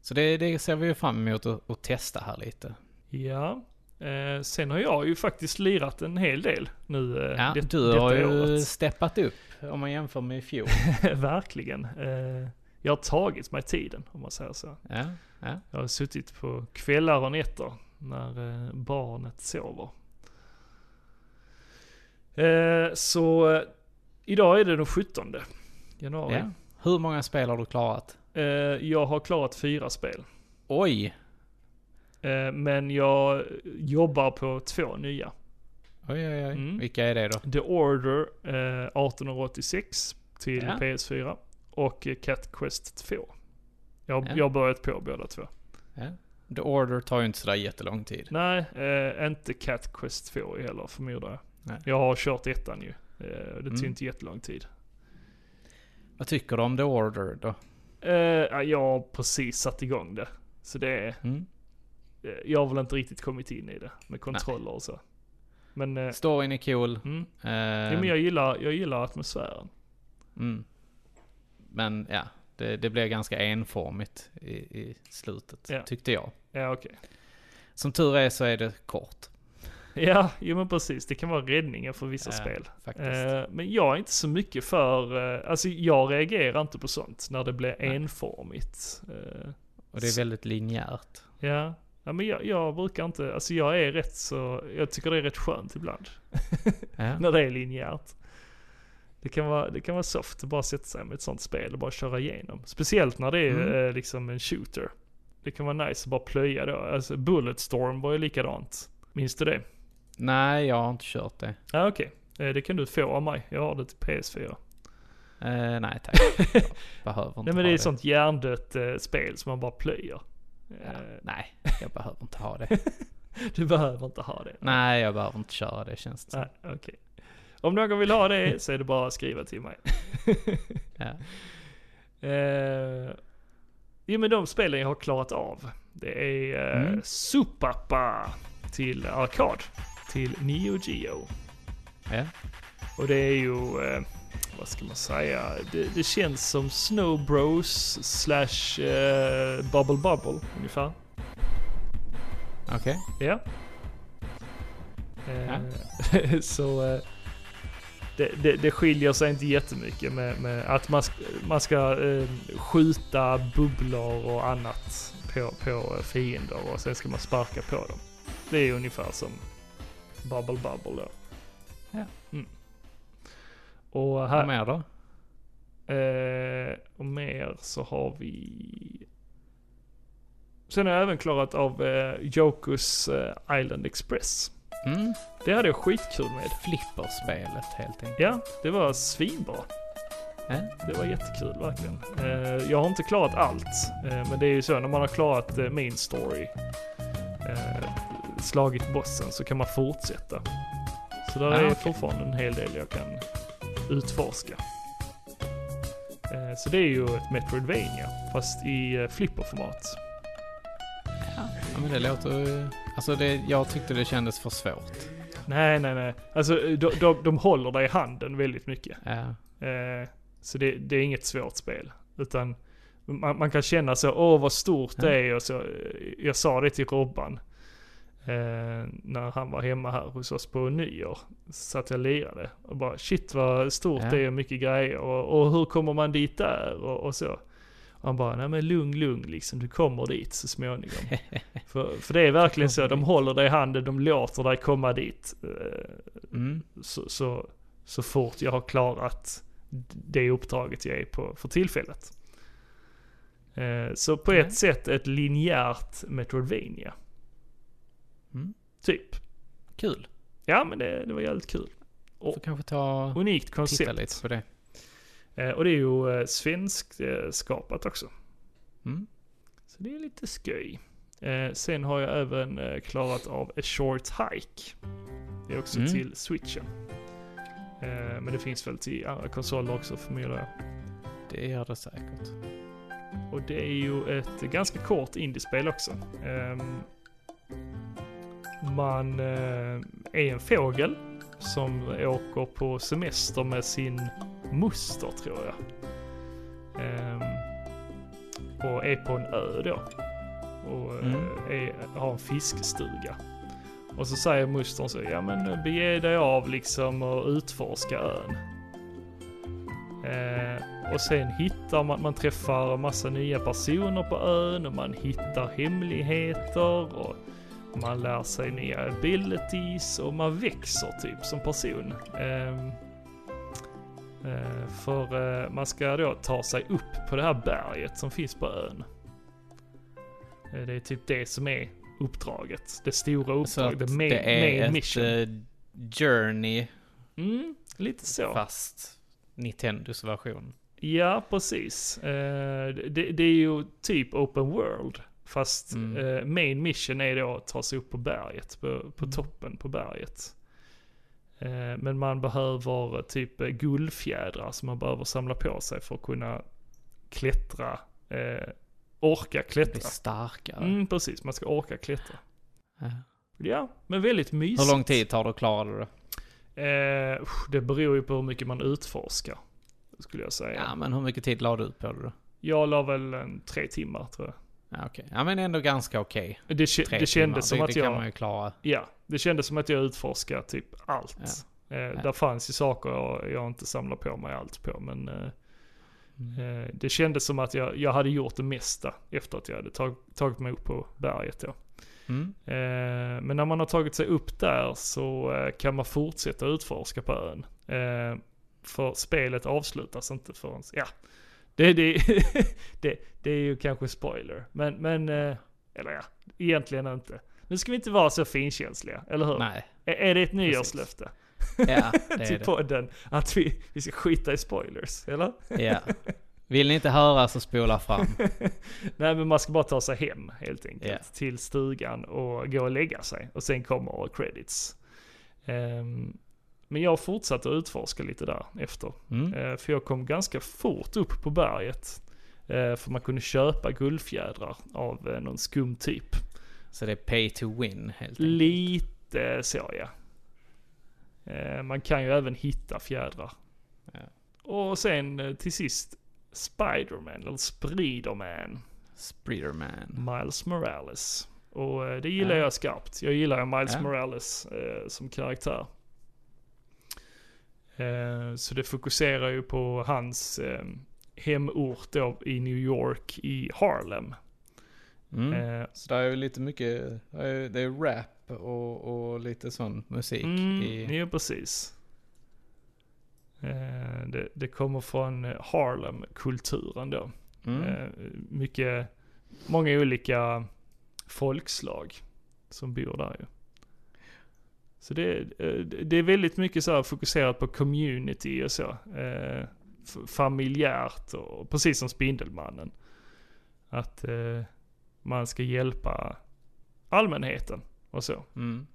Så det, det ser vi ju fram emot att, att testa här lite. Ja. Eh, sen har jag ju faktiskt lirat en hel del nu eh, Ja, det, du har ju året. steppat upp om man jämför med i fjol. Verkligen. Eh, jag har tagit mig tiden om man säger så. Ja, ja. Jag har suttit på kvällar och nätter när eh, barnet sover. Eh, så eh, idag är det den 17 januari. ja. Hur många spel har du klarat? Jag har klarat fyra spel. Oj! Men jag jobbar på två nya. Oj, oj, oj. Mm. Vilka är det då? The Order eh, 1886 till Ja. PS4 och Cat Quest 2. Jag, Ja. jag har börjat på båda två. Ja. The Order tar ju inte sådär jättelång tid. Nej, eh, inte Cat Quest 2 heller förmodar jag. Nej. Jag har kört ettan ju. Eh, det tog Mm. inte jättelång tid. Vad tycker du om The Order då? Eh, ja, jag har precis satt igång det. Så det är, Mm. eh, jag har väl inte riktigt kommit in i det med kontroller och så. Men, eh, Storyn är cool. mm. Eh, ja, men jag, gillar, jag gillar atmosfären. mm. men ja, det, det blev ganska enformigt i, i slutet, Ja. tyckte jag. Ja, okej. Som tur är så är det kort, Ja, jo men precis. Det kan vara räddningen för vissa Ja, spel. faktiskt. Eh, men jag är inte så mycket för, eh, alltså jag reagerar inte på sånt när det blir Nej. enformigt. Eh, Och det är väldigt linjärt. ja. ja, men jag, jag brukar inte, alltså jag är rätt så, jag tycker det är rätt skönt ibland. Ja. när det är linjärt. Det kan, vara, det kan vara soft att bara sätta sig med ett sånt spel och bara köra igenom. Speciellt när det är Mm. eh, liksom en shooter. Det kan vara nice att bara plöja då. Alltså Bulletstorm var ju likadant. Minns du det? Nej, jag har inte kört det. Ja okej. Eh, Det kan du få av mig. Jag har det till PS4. Eh, nej tack. Jag behöver inte Nej men det är ett sånt hjärndött eh, spel som man bara plöjer. Ja, nej, jag behöver inte ha det. Du behöver inte ha det. nej, jag behöver inte köra det känns det. Nej, okej. Om någon vill ha det så är det bara att skriva till mig. Ja. Eh, jo men de spelen jag har klarat av. Det är eh, Mm. Supapa till arkad. Till Neo Geo. Ja. Och det är ju, eh, vad ska man säga, det, det känns som Snow Bros slash eh, Bubble Bubble ungefär. Okej. Ja. Eh, så det, det, det skiljer sig inte jättemycket med, med att man ska, man ska eh, skjuta bubblor och annat på, på fiender och sen ska man sparka på dem. Det är ungefär som Bubble Bubble då. Ja. Mm. Och Vad här, mer då? Eh, och mer så har vi... Sen har jag även klarat av eh, Jokus eh, Island Express. Mm. Det hade jag skitkul med. Flipperspelet helt enkelt. Ja, det var svinbra. Det var jättekul verkligen. Eh, jag har inte klarat allt, eh, men det är ju så när man har klarat eh, main story, slagit bossen, så kan man fortsätta. Så där Ah, är okej. fortfarande en hel del jag kan utforska. Så det är ju ett Metroidvania, fast i flipperformat. Ja men det låter Alltså det, jag tyckte det kändes för svårt. Nej, nej, nej. Alltså de, de, de håller dig i handen väldigt mycket. Ja. Eh, så det, det är inget svårt spel. Utan man, man kan känna så, åh vad stort det är och så. eh, Jag sa det till Robban. Eh, när han var hemma här hos oss på nyår. Så att jag lirade. Och bara shit vad stort Ja. det är och mycket grejer. Och, och hur kommer man dit där? Och, och så. Och han bara, nej men lugn, lugn liksom. Du kommer dit så småningom. för, för det är verkligen så, de håller dig i handen, de låter dig komma dit. Eh, Mm. så, så, så fort jag har klarat det uppdraget jag är på för tillfället. Eh, så på Mm. ett sätt ett linjärt Metroidvania. Mm. Typ. Kul. Ja men det, det var jävligt kul. Får kanske ta Unikt titta koncept. lite på det. Eh, och det är ju eh, svenskt skapat också. Mm. Så det är lite skoj. Eh, sen har jag även eh, klarat av A Short Hike. Det är också Mm. till switchen. Men det finns väl till andra konsoler också förmodar jag. Det gör det säkert. Och det är ju ett ganska kort indiespel också. Ehm, man är en fågel som åker på semester med sin moster tror jag. Ehm, och är på en ö då. Och eh, Mm. är, har en fiskstuga. Och så säger mostern så, ja men bege dig av liksom och utforska ön. Eh, och sen hittar man, man träffar massa nya personer på ön och man hittar hemligheter och man lär sig nya abilities och man växer typ som person. Eh, för eh, man ska då ta sig upp på det här berget som finns på ön. Eh, det är typ det som är uppdraget. Det stora uppdraget, the main, det är main ett mission. eh, journey Mm, lite så. fast Nintendos version. Ja, precis. Eh, det, det är ju typ open world. Fast Mm. eh, main mission är då att ta sig upp på berget, på, på Mm. toppen på berget. Eh, men man behöver eh, typ guldfjädrar som man behöver samla på sig för att kunna klättra. Eh, orka Bli klättra. starkare. Mm, precis, man ska orka klättra. Ja. Ja, men väldigt mysigt. Hur lång tid tar det att klara det? Eh, det beror ju på hur mycket man utforskar. skulle jag säga. Ja, men hur mycket tid la du ut på det då? Jag la väl en tre timmar tror jag. Ja, okej. Ja, men ändå ganska okej. Det, kä- Tre det kändes timmar. som det, att det kan jag... man ju klara. Ja, det kändes som att jag utforskade typ allt. Eh, Ja. Där fanns ju saker jag, jag inte samlar på mig allt på, men eh, Mm. eh, det kändes som att jag, jag hade gjort det mesta efter att jag hade tag, tagit mig upp på berget då. Mm. Eh, men när man har tagit sig upp där så eh, kan man fortsätta utforska på ön. Eh, för spelet avslutas inte förrän, ja. Det, det, det, det är ju kanske spoiler, men, men eh, eller ja, egentligen inte. Nu ska vi inte vara så finkänsliga, eller hur? Nej. Är, är det ett nyårslöfte Ja, det är till podden att vi, vi ska skita i spoilers, eller? Ja. Vill ni inte höra så spola fram. Nej men man ska bara ta sig hem helt enkelt Ja. till stugan och gå och lägga sig. Och sen kommer credits. Ehm, men jag fortsatte att utforska lite där efter. Mm. Eh, för jag kom ganska fort upp på berget. Eh, för man kunde köpa guldfjädrar av eh, någon skum typ. Så det är pay to win helt enkelt. Lite så ja. Man kan ju även hitta fjädrar. Ja. Och sen till sist Spiderman, eller Spriderman. Spreaderman. Miles Morales. Och det gillar Ja. jag skarpt. Jag gillar Miles Ja. Morales eh, som karaktär. Eh, så det fokuserar ju på hans eh, hemort då i New York i Harlem. Mm. Eh, Så det är ju lite mycket, det är, rap och, och lite sån musik mm, i... Ja, precis. Det, det kommer från Harlem-kulturen då. Mm. Mycket, många olika folkslag som bor där ju. Så det, eh, det är väldigt mycket så här fokuserat på community och så. Eh, familjärt och precis som Spindelmannen. Att eh, man ska hjälpa allmänheten och så. Mm.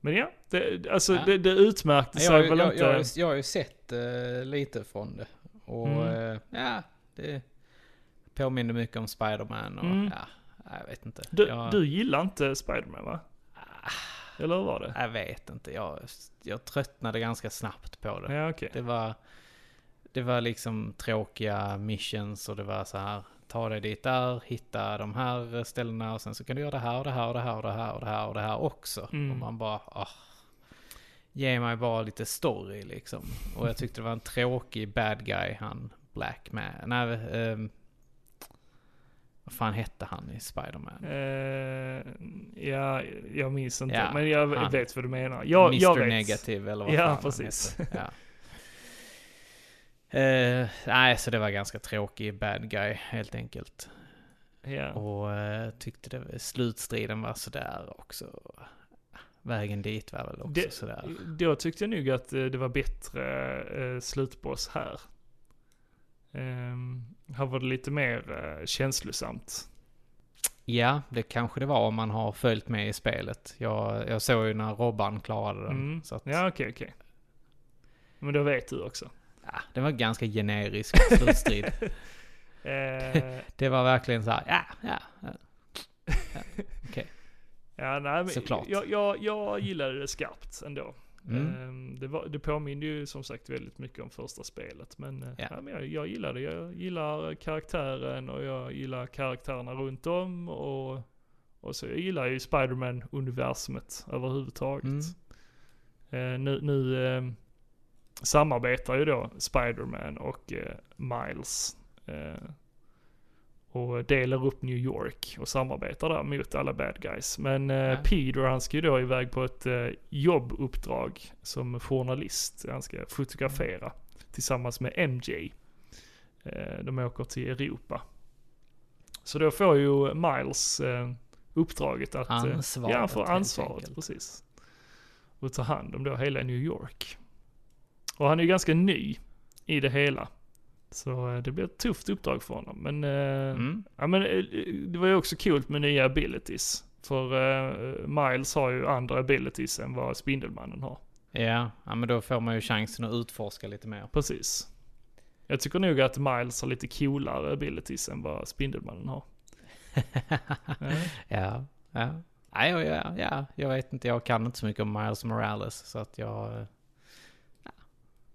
Men ja, det, alltså Ja. det, det utmärkte sig Jag, väl jag, inte. jag, jag har ju sett eh, lite från det. Och Mm. eh, ja, det påminner mycket om Spiderman och Mm. ja, jag vet inte. du, jag, du gillar inte Spiderman va? Eller hur var det? jag vet inte, jag, jag tröttnade ganska snabbt på det. Ja okej. Det var, det var liksom tråkiga missions och det var så här. Ta dig dit där, hitta de här ställena och sen så kan du göra det här och det här och det här och det här och det här och det här också. Mm. Och man bara, ah, ge mig bara lite story liksom. Och jag tyckte det var en tråkig bad guy, han Black Man. Nej, ehm, vad fan hette han i Spiderman? Eh, ja, jag minns inte. Ja, men jag han. vet vad du menar. Jag, Mr jag vet. Negative eller vad Ja, fan han precis. hette. Ja. Eh, nej, så det var ganska tråkig bad guy helt enkelt. Ja. Och eh, tyckte det, slutstriden var sådär också. Vägen dit var väl också Det- sådär. Då tyckte jag nog att det var bättre slutboss här. Um, här var det lite mer eh, känslosamt. Ja, det kanske det var om man har följt med i spelet. Jag, jag såg ju när Robban klarade den. Mm. Så att, Ja, okej, okej. Men då vet du också. ja, det var ganska generisk slutstrid. Eh, det var verkligen så här, ja, ja. ja. ja, nej, men Såklart. Jag, jag, jag gillade det skarpt ändå. Mm. Ehm, det, var, det påminner ju som sagt väldigt mycket om första spelet. Men, eh, Ja. ja. men jag, jag gillar det. Jag gillar karaktären och jag gillar karaktärerna runt om. Och, och så jag gillar ju Spiderman-universumet överhuvudtaget. Mm. Eh, nu nu eh, samarbetar ju då Spiderman och eh, Miles. Och delar upp New York och samarbetar där mot alla bad guys. Men eh, Ja. Peter han ska ju då iväg på ett eh, jobbuppdrag som journalist. Han ska fotografera tillsammans med MJ. Eh, de åker till Europa. Så då får ju Miles eh, uppdraget att... Ansvaret, Ja, han får ansvaret, precis. Och ta hand om då hela New York. Och han är ju ganska ny i det hela. Så eh, det blir ett tufft uppdrag för honom. Men, eh, Mm. ja, men eh, det var ju också kul med nya abilities. För Miles har ju andra abilities än vad Spindelmannen har. Ja, ja, men då får man ju chansen att utforska lite mer. Precis. Jag tycker nog att Miles har lite coolare abilities än vad Spindelmannen har. Ja. Ja, ja. Nej, ja, ja, ja, jag vet inte. Jag kan inte så mycket om Miles Morales. Så att jag...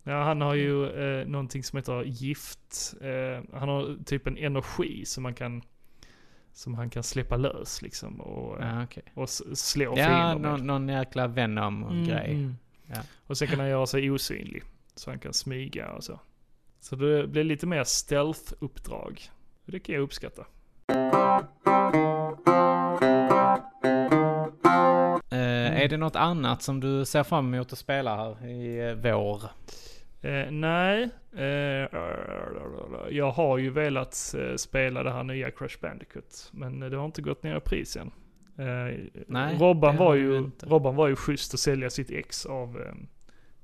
Ja, han har ju eh, någonting som heter gift. Eh, han har typ en energi som man kan som han kan släppa lös liksom och, Ja, okej. och slå Ja, fiender med. någon, jäkla Venom-grej. Mm, mm. Ja. Och sen kan han göra sig osynlig. Så han kan smyga och så. Så det blir lite mer stealth-uppdrag. Det kan jag uppskatta. Eh, Är det något annat som du ser fram emot att spela här i eh, vår? Eh, nej, eh, jag har ju velat eh, spela det här nya Crash Bandicoot. Men det har inte gått ner i pris än. Eh, Nej, Robban, var ju. Robban var ju schysst att sälja sitt ex av eh,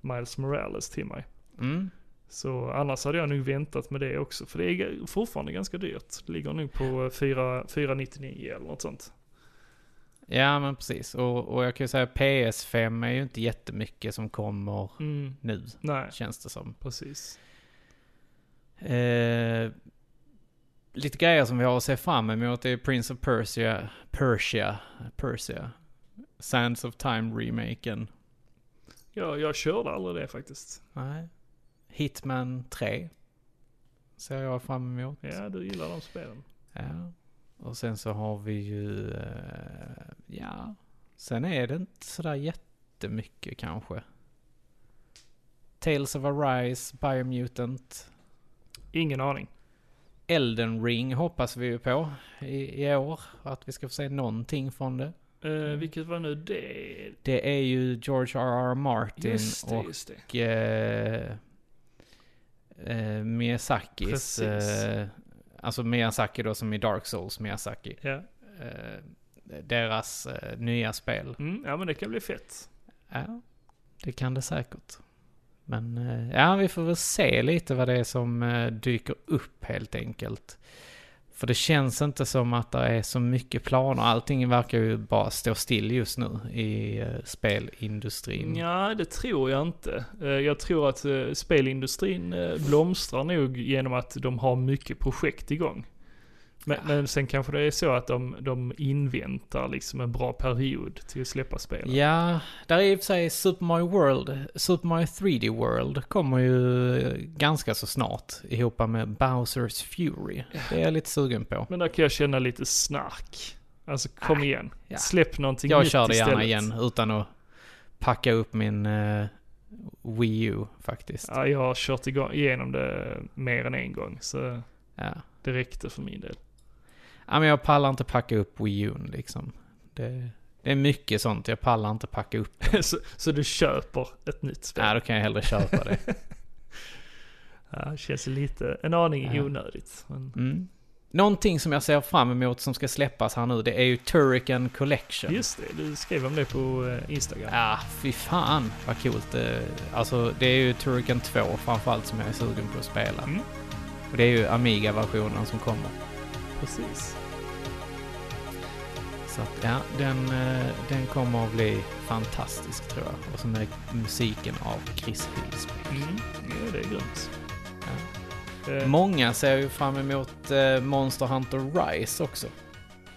Miles Morales till mig. Mm. Så annars hade jag nog väntat med det också. För det är fortfarande ganska dyrt. Det ligger nog på 4 499 eller något sånt. Ja, men precis. Och, och jag kan ju säga PS5 är ju inte jättemycket som kommer Mm, nu, nej, känns det som. precis. Eh, lite grejer som vi har att se fram emot är Prince of Persia, Persia, Persia, Sands of Time-remaken. Ja, jag körde aldrig det faktiskt. Nej. Hitman 3 ser jag fram emot. Ja, du gillar de spelen. Ja. Och sen så har vi ju, eh, ja, sen är det inte sådär jättemycket kanske. Tales of Arise, Biomutant, Ingen aning. Elden Ring hoppas vi ju på i, i år. Att vi ska få se någonting från det. Eh, vilket var nu det? Det är ju George R.R. Martin Just det, och just det. eh, eh, Miyazakis, alltså Miyazaki då som i Dark Souls Miyazaki, Ja. eh, deras eh, nya spel. Mm, ja men det kan bli fett. Ja, det kan det säkert. Men eh, ja, vi får väl se lite vad det är som eh, dyker upp helt enkelt. För det känns inte som att det är så mycket planer. Allting verkar ju bara stå still just nu i eh, spelindustrin. Ja, det tror jag inte. Eh, jag tror att eh, spelindustrin blomstrar nog genom att de har mycket projekt igång. Men, men sen kanske det är så att de, de inväntar liksom en bra period till att släppa spelen. Ja, där är i och för sig Super Mario World, Super Mario 3D World kommer ju ganska så snart ihop med Bowsers Fury. Det är jag lite sugen på. Men där kan jag känna lite snark. Alltså kom igen. ja. Släpp någonting Jag nytt kör det gärna istället. igen utan att packa upp min eh, Wii U faktiskt. Ja, jag har kört igång, igenom det mer än en gång. Så Ja. det räckte för min del. Ja, men jag pallar inte packa upp Wii U liksom. Det, det är mycket sånt, jag pallar inte packa upp. så, så du köper ett nytt spel? Ja, då kan jag hellre köpa det. Ja, känns lite, en aning Ja. onödigt. Men, Mm. Någonting som jag ser fram emot som ska släppas här nu, det är ju Turrican Collection. just det, du skrev om det på eh, Instagram. Ja, fy fan vad coolt. eh, Alltså det är ju Turrican 2 framförallt som jag är sugen på att spela. Mm. Och det är ju Amiga-versionen som kommer. Precis. Så att ja, den, eh, den kommer att bli fantastisk tror jag. Och så med musiken av Chris Hillsby. Mm. Ja, det är grymt. Ja. Eh, Många ser ju fram emot eh, Monster Hunter Rise också.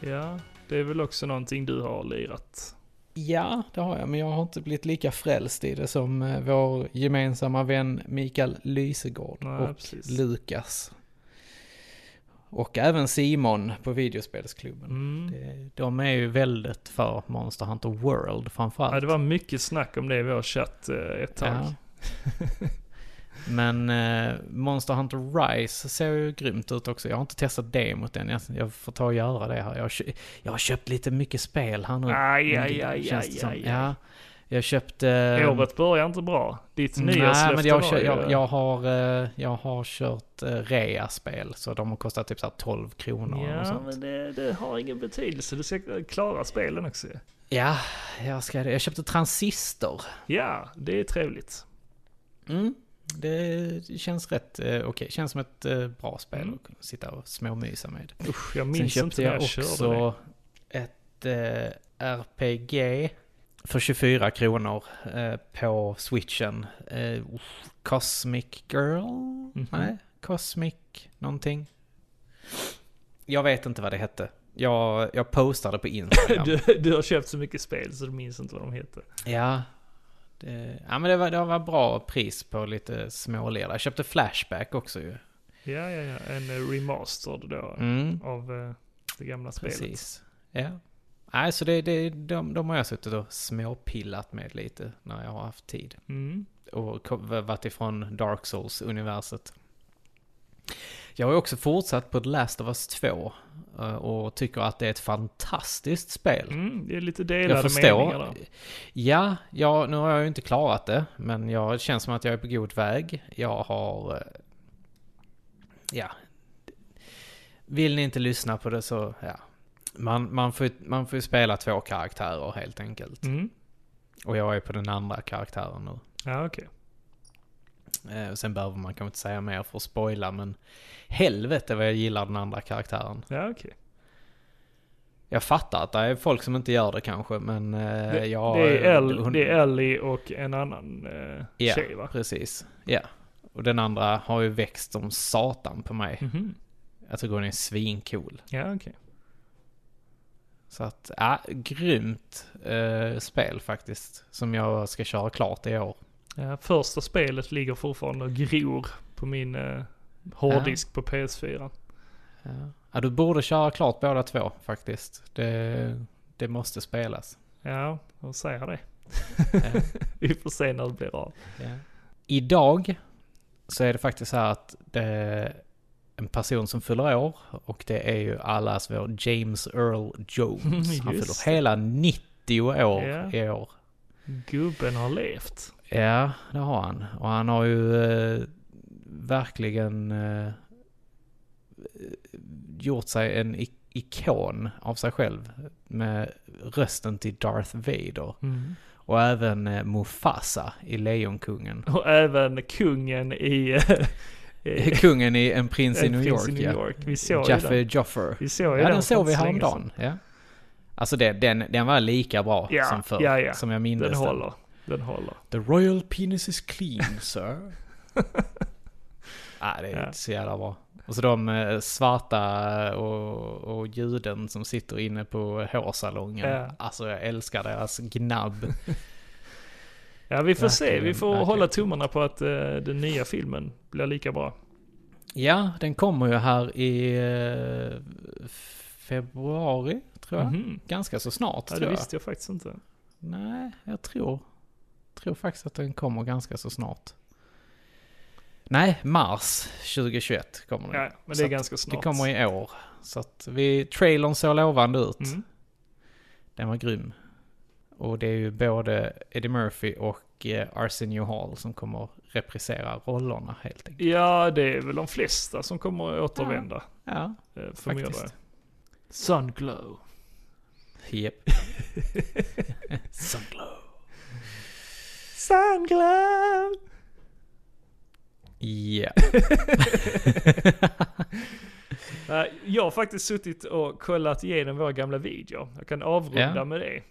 ja, det är väl också någonting du har lirat. Ja, det har jag, men jag har inte blivit lika frälst i det som eh, vår gemensamma vän Mikael Lysegård Nej, och precis. Lukas. Och även Simon på videospelsklubben. Mm. Det- De är ju väldigt för Monster Hunter World framförallt. Ja, det var mycket snack om det i vår chatt eh, ett tag. Ja. Men eh, Monster Hunter Rise ser ju grymt ut också. Jag har inte testat demot än. Jag, jag får ta och göra det här. Jag jag har köpt lite mycket spel här nu. Aj, aj, aj, aj, aj, aj. Ja, jag köpte... Året börjar inte bra. Ditt Nej, nyårslöfte men jag, var kör, ju- jag, jag, har, eh, jag har kört eh, rea-spel, så de har kostat typ så här 12 kronor och Ja, sånt. men det, det har ingen betydelse. Du ska klara spelen också. Ja, jag ska det. Jag köpte Transistor. Ja, det är trevligt. Mm. Det känns rätt eh, okej. Känns som ett eh, bra spel Mm. att sitta och småmysa med. Usch, jag Sen minns köpte inte jag jag också det. ett eh, RPG för 24 kronor eh, på switchen. Eh, Cosmic Girl? Mhm. Nej, Cosmic någonting. Jag vet inte vad det hette. Jag, jag postade på Instagram. Du, du har köpt så mycket spel så du minns inte vad de heter. ja, Det, ja men det var, det var bra pris på lite smålera. Jag köpte Flashback också ju. Ja, ja, ja. En remastered då Mm, av eh, det gamla spelet. precis. Ja. Nej, så det, det, de, de har jag suttit och småpillat med lite när jag har haft tid. Mm. och varit ifrån Dark Souls-universet. Jag har också fortsatt på The Last of Us 2 eh, och tycker att det är ett fantastiskt spel. Mm, det är lite jag delade meningar förstår. där. Ja, ja, nu har jag ju inte klarat det, men jag det känns som att jag är på god väg. Jag har... eh, Ja. Vill ni inte lyssna på det så, ja. Man, man, får, man får spela två karaktärer helt enkelt. Mm. Och jag är på den andra karaktären nu. Ja, okej. Eh, sen behöver man kanske inte säga mer för att spoila, men helvete vad jag gillar den andra karaktären. Ja, okej. Jag fattar att det är folk som inte gör det kanske, men eh, Det, jag... det, är El, hon- det är Ellie och en annan eh, Ja, tjej va? precis. Ja. Och den andra har ju växt som satan på mig. Mhm. Jag tycker hon är svincool. Ja, okej. Så att, ja, grymt eh, spel faktiskt. Som jag ska köra klart i år. Ja, första spelet ligger fortfarande och gror på min eh, hårddisk på PS4. Ja. ja, du borde köra klart båda två faktiskt. Det, det måste spelas. Ja, de säger det. Ja. Vi får se när det blir av. Ja. Idag så är det faktiskt så här att det en person som fyller år och det är ju allas vår James Earl Jones. Han fyller hela 90 år Ja. i år. Gubben har levt. Ja, det har han. Och han har ju eh, verkligen eh, gjort sig en ik- ikon av sig själv med rösten till Darth Vader. Mm. Och även eh, Mufasa i Lejonkungen. Och även kungen i... i Kungen i En prins i New prins York, i New ja. York. Vi såg ju Jaffe den. Joffer. Vi såg ju Ja, den den såg vi häromdagen. Ja. Alltså den, den, den var lika bra Ja, som förr. ja, ja. Som jag minns Den håller. Den håller. The royal penis is clean, sir. ah, det är Ja. så jävla bra. Och så de eh, svarta och, och juden som sitter inne på hårsalongen. Ja. Alltså jag älskar deras gnabb. Ja, vi får se. Vi Verkligen, får verkligen. hålla tummarna på att eh, den nya filmen blir lika bra. ja, den kommer ju här i eh, februari, tror jag. Mhm. Ganska så snart, Ja, tror det jag. visste jag faktiskt inte. Nej, jag tror, tror faktiskt att den kommer ganska så snart. Nej, mars 2021 kommer den. Ja, men det är ganska snart. Det kommer i år. Så att vi, trailern såg lovande ut. Mm. Den var grym. Och det är ju både Eddie Murphy och eh, Arsenio Hall som kommer reprisera rollerna helt enkelt. Ja, det är väl de flesta som kommer att återvända. Ja, Ja. Jag. faktiskt. Sunglow. Japp. Sunglow. Sunglow! Ja. Nej, Jag har faktiskt suttit och kollat igenom våra gamla videor. Jag kan avrunda Ja. med det eh,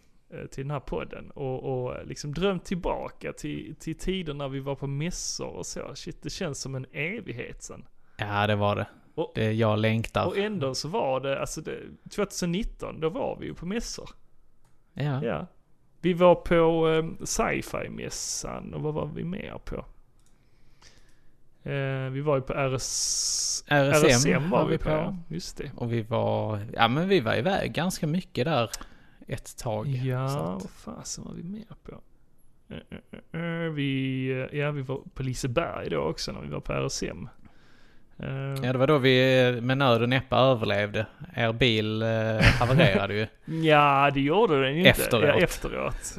till den här podden. Och, och liksom drömt tillbaka till, till tider när vi var på mässor och så. Shit, det känns som en evighet sen. ja, det var det. Och- det jag längtar. Och ändå så var det, alltså det, 2019, då var vi ju på mässor. ja. Ja. Vi var på eh, sci-fi-mässan och vad var vi mer på? Eh, vi var ju på RS... RSM, var vi på, ja. Just det. Och vi var, ja men vi var iväg ganska mycket där ett tag. Så Ja, att- vad fasen var vi mer på? Eh, eh, eh, Vi, ja, vi var på Liseberg då också när vi var på RSM. Ja, det var då vi med nöd och näppe överlevde. Er bil eh, havererade ju. Ja, det gjorde den ju inte. Efteråt. Ja, efteråt.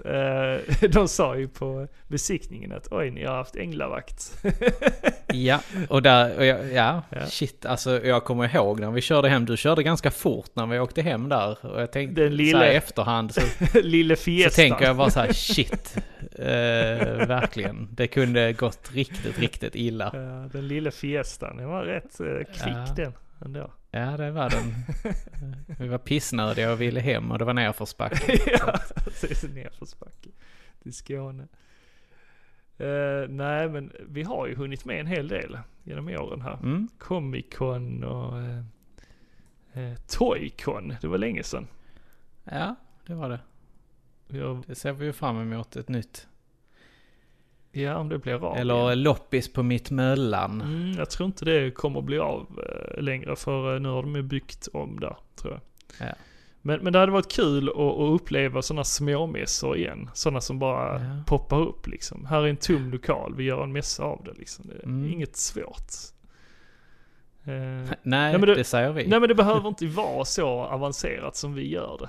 De sa ju på besiktningen att oj, ni har haft änglavakt. Ja, och där, och jag, ja, Ja. shit, alltså jag kommer ihåg när vi körde hem, du körde ganska fort när vi åkte hem där. Och jag tänkte, Den så lilla- här efterhand så, Lille så Fiestan. tänker jag bara så här, shit, eh, verkligen. Det kunde gått riktigt, riktigt illa. Den lilla Fiestan, den var rätt eh, kvick Ja. den ändå. Ja, det var den. Vi var pissnödiga och ville hem och det var nerförsbacke. ja, precis nedförsbacke till Skåne. Eh, nej, men vi har ju hunnit med en hel del genom åren här. Mm. Comic Con och eh, eh, Toycon, det var länge sedan. Ja, det var det. Har, Det ser vi ju fram emot ett nytt, Ja, om det blir av. Eller igen. loppis på Mittmöllan. Mm, jag tror inte det kommer bli av längre för nu har de ju byggt om där, tror jag. Ja. Men, men det hade varit kul att, att uppleva sådana småmässor igen. Sådana som bara Ja. poppar upp liksom. Här är en tom lokal, vi gör en mässa av det liksom. Det är Mm. inget svårt. Eh, Nej, men det- det säger vi. nej men det behöver inte vara så avancerat som vi gör det.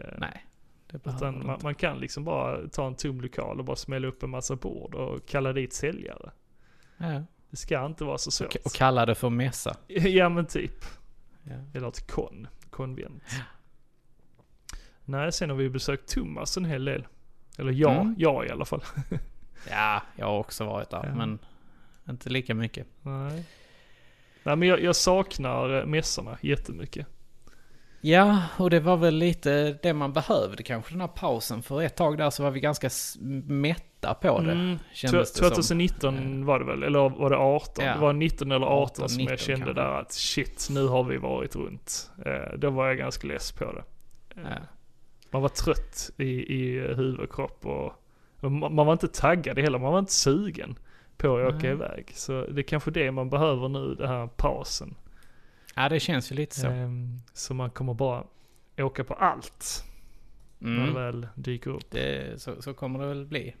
Eh, Nej, det Utan man, man kan liksom bara ta en tom lokal och bara smälla upp en massa bord och kalla dit säljare. Ja. Det ska inte vara så svårt. Och, och kalla det för mässa. Ja men typ. Ja. Eller ett kon, konvent. Nej, sen har vi besökt Thomas en hel del. Eller jag, Mm. jag i alla fall. ja, jag har också varit där, Ja. men inte lika mycket. Nej. Nej men jag, jag saknar eh, mässorna jättemycket. Ja, och det var väl lite det man behövde kanske den här pausen. För ett tag där så var vi ganska mätta på det. Mm, Kändes det som. 2019 var det väl, eller var det 18? Ja. Det var 19 eller 18, 18, som jag 19 kände kanske. där att shit, nu har vi varit runt. Eh, då var jag ganska less på det. Eh, Ja. Man var trött i, i huvud och kropp och, och ma- man var inte taggad heller, man var inte sugen på att åka Nej. iväg. Så det är kanske det man behöver nu, den här pausen. Ja, det känns ju lite så. Ehm, så man kommer bara åka på allt när det Mm. väl dyker upp. Det, så, så kommer det väl bli.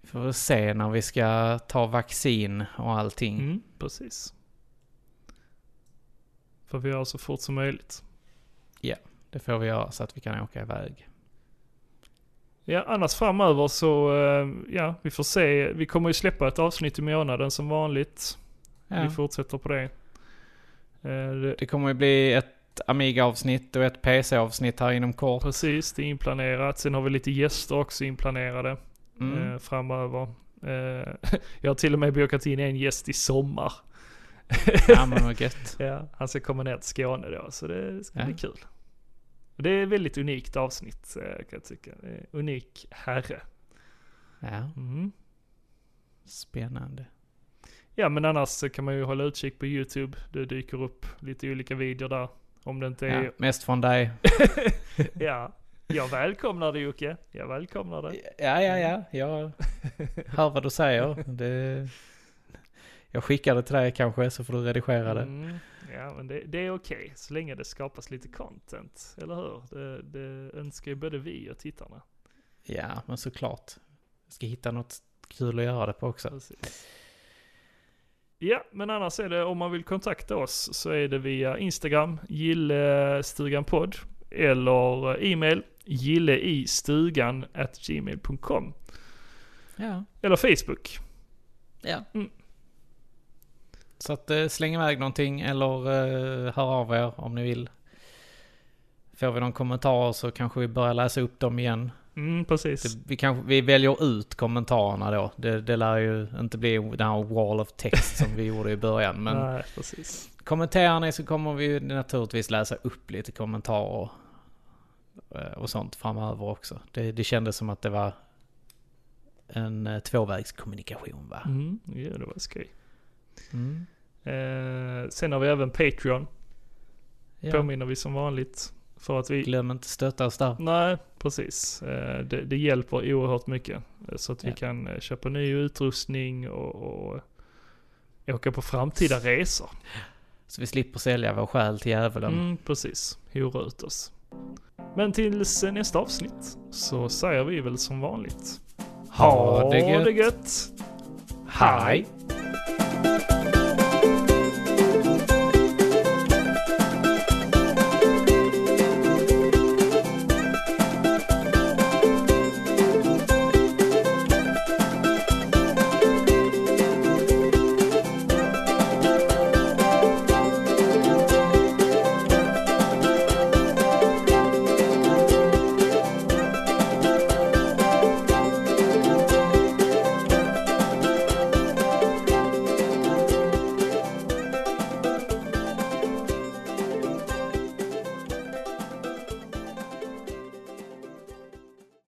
Vi får väl se när vi ska ta vaccin och allting. Mm, precis. För vi gör så fort som möjligt. Det får vi göra så att vi kan åka iväg. Ja, annars framöver så, eh, ja, vi får se. Vi kommer ju släppa ett avsnitt i månaden som vanligt. Ja. Vi fortsätter på det. Eh, det kommer ju bli ett Amiga-avsnitt och ett PC-avsnitt här inom kort. precis, det är inplanerat. Sen har vi lite gäster också inplanerade Mm. eh, framöver. Jag har till och med bokat in en gäst i sommar. Ja men vad gött. Ja, han ska komma ner till Skåne då, så det ska Ja. bli kul. Det är ett väldigt unikt avsnitt eh, kan jag tycka. Unik herre. Ja, Mm. spännande. Ja men annars kan man ju hålla utkik på YouTube. Det dyker upp lite olika videor där. Om det inte Ja, är... mest från dig. Ja. Jag välkomnar det Jocke. Jag välkomnar det. Ja, ja, ja. Jag hör vad du säger. Det... Jag skickar det till dig kanske så får du redigera det. Mm. Ja men det, det är okej. Så länge det skapas lite content. Eller hur? Det, det önskar ju både vi och tittarna. Ja, men såklart. Jag ska hitta något kul att göra det på också. Precis. Ja, men annars är det om man vill kontakta oss så är det via Instagram, gillestuganpodd eller e-mail gilleistugan at gmail.com Ja. eller Facebook. Ja. Mm. Så att eh, släng iväg någonting eller eh, hör av er om ni vill. Får vi någon kommentar så kanske vi börjar läsa upp dem igen. Mm, precis. Det, vi, kanske, vi väljer ut kommentarerna då. Det, det lär ju inte bli den här wall of text som vi gjorde i början. Men Nej, precis. kommenterar ni så kommer vi naturligtvis läsa upp lite kommentarer eh, och sånt framöver också. Det, det kändes som att det var en tvåvägskommunikation va? Mm, ja, det var skoj. Mm. Eh, sen har vi även Patreon. Ja. Påminner vi som vanligt. För att vi... Glöm inte stötta oss där. Nej, precis. Eh, Det, det hjälper oerhört mycket. eh, Så att vi Ja. kan eh, köpa ny utrustning och, och åka på framtida resor. Så vi slipper sälja vår själ till djävulen. Mm, precis. Hora ut oss. Men tills eh, nästa avsnitt så säger vi väl som vanligt. Ha det gött. det gött. Hej. Thank you.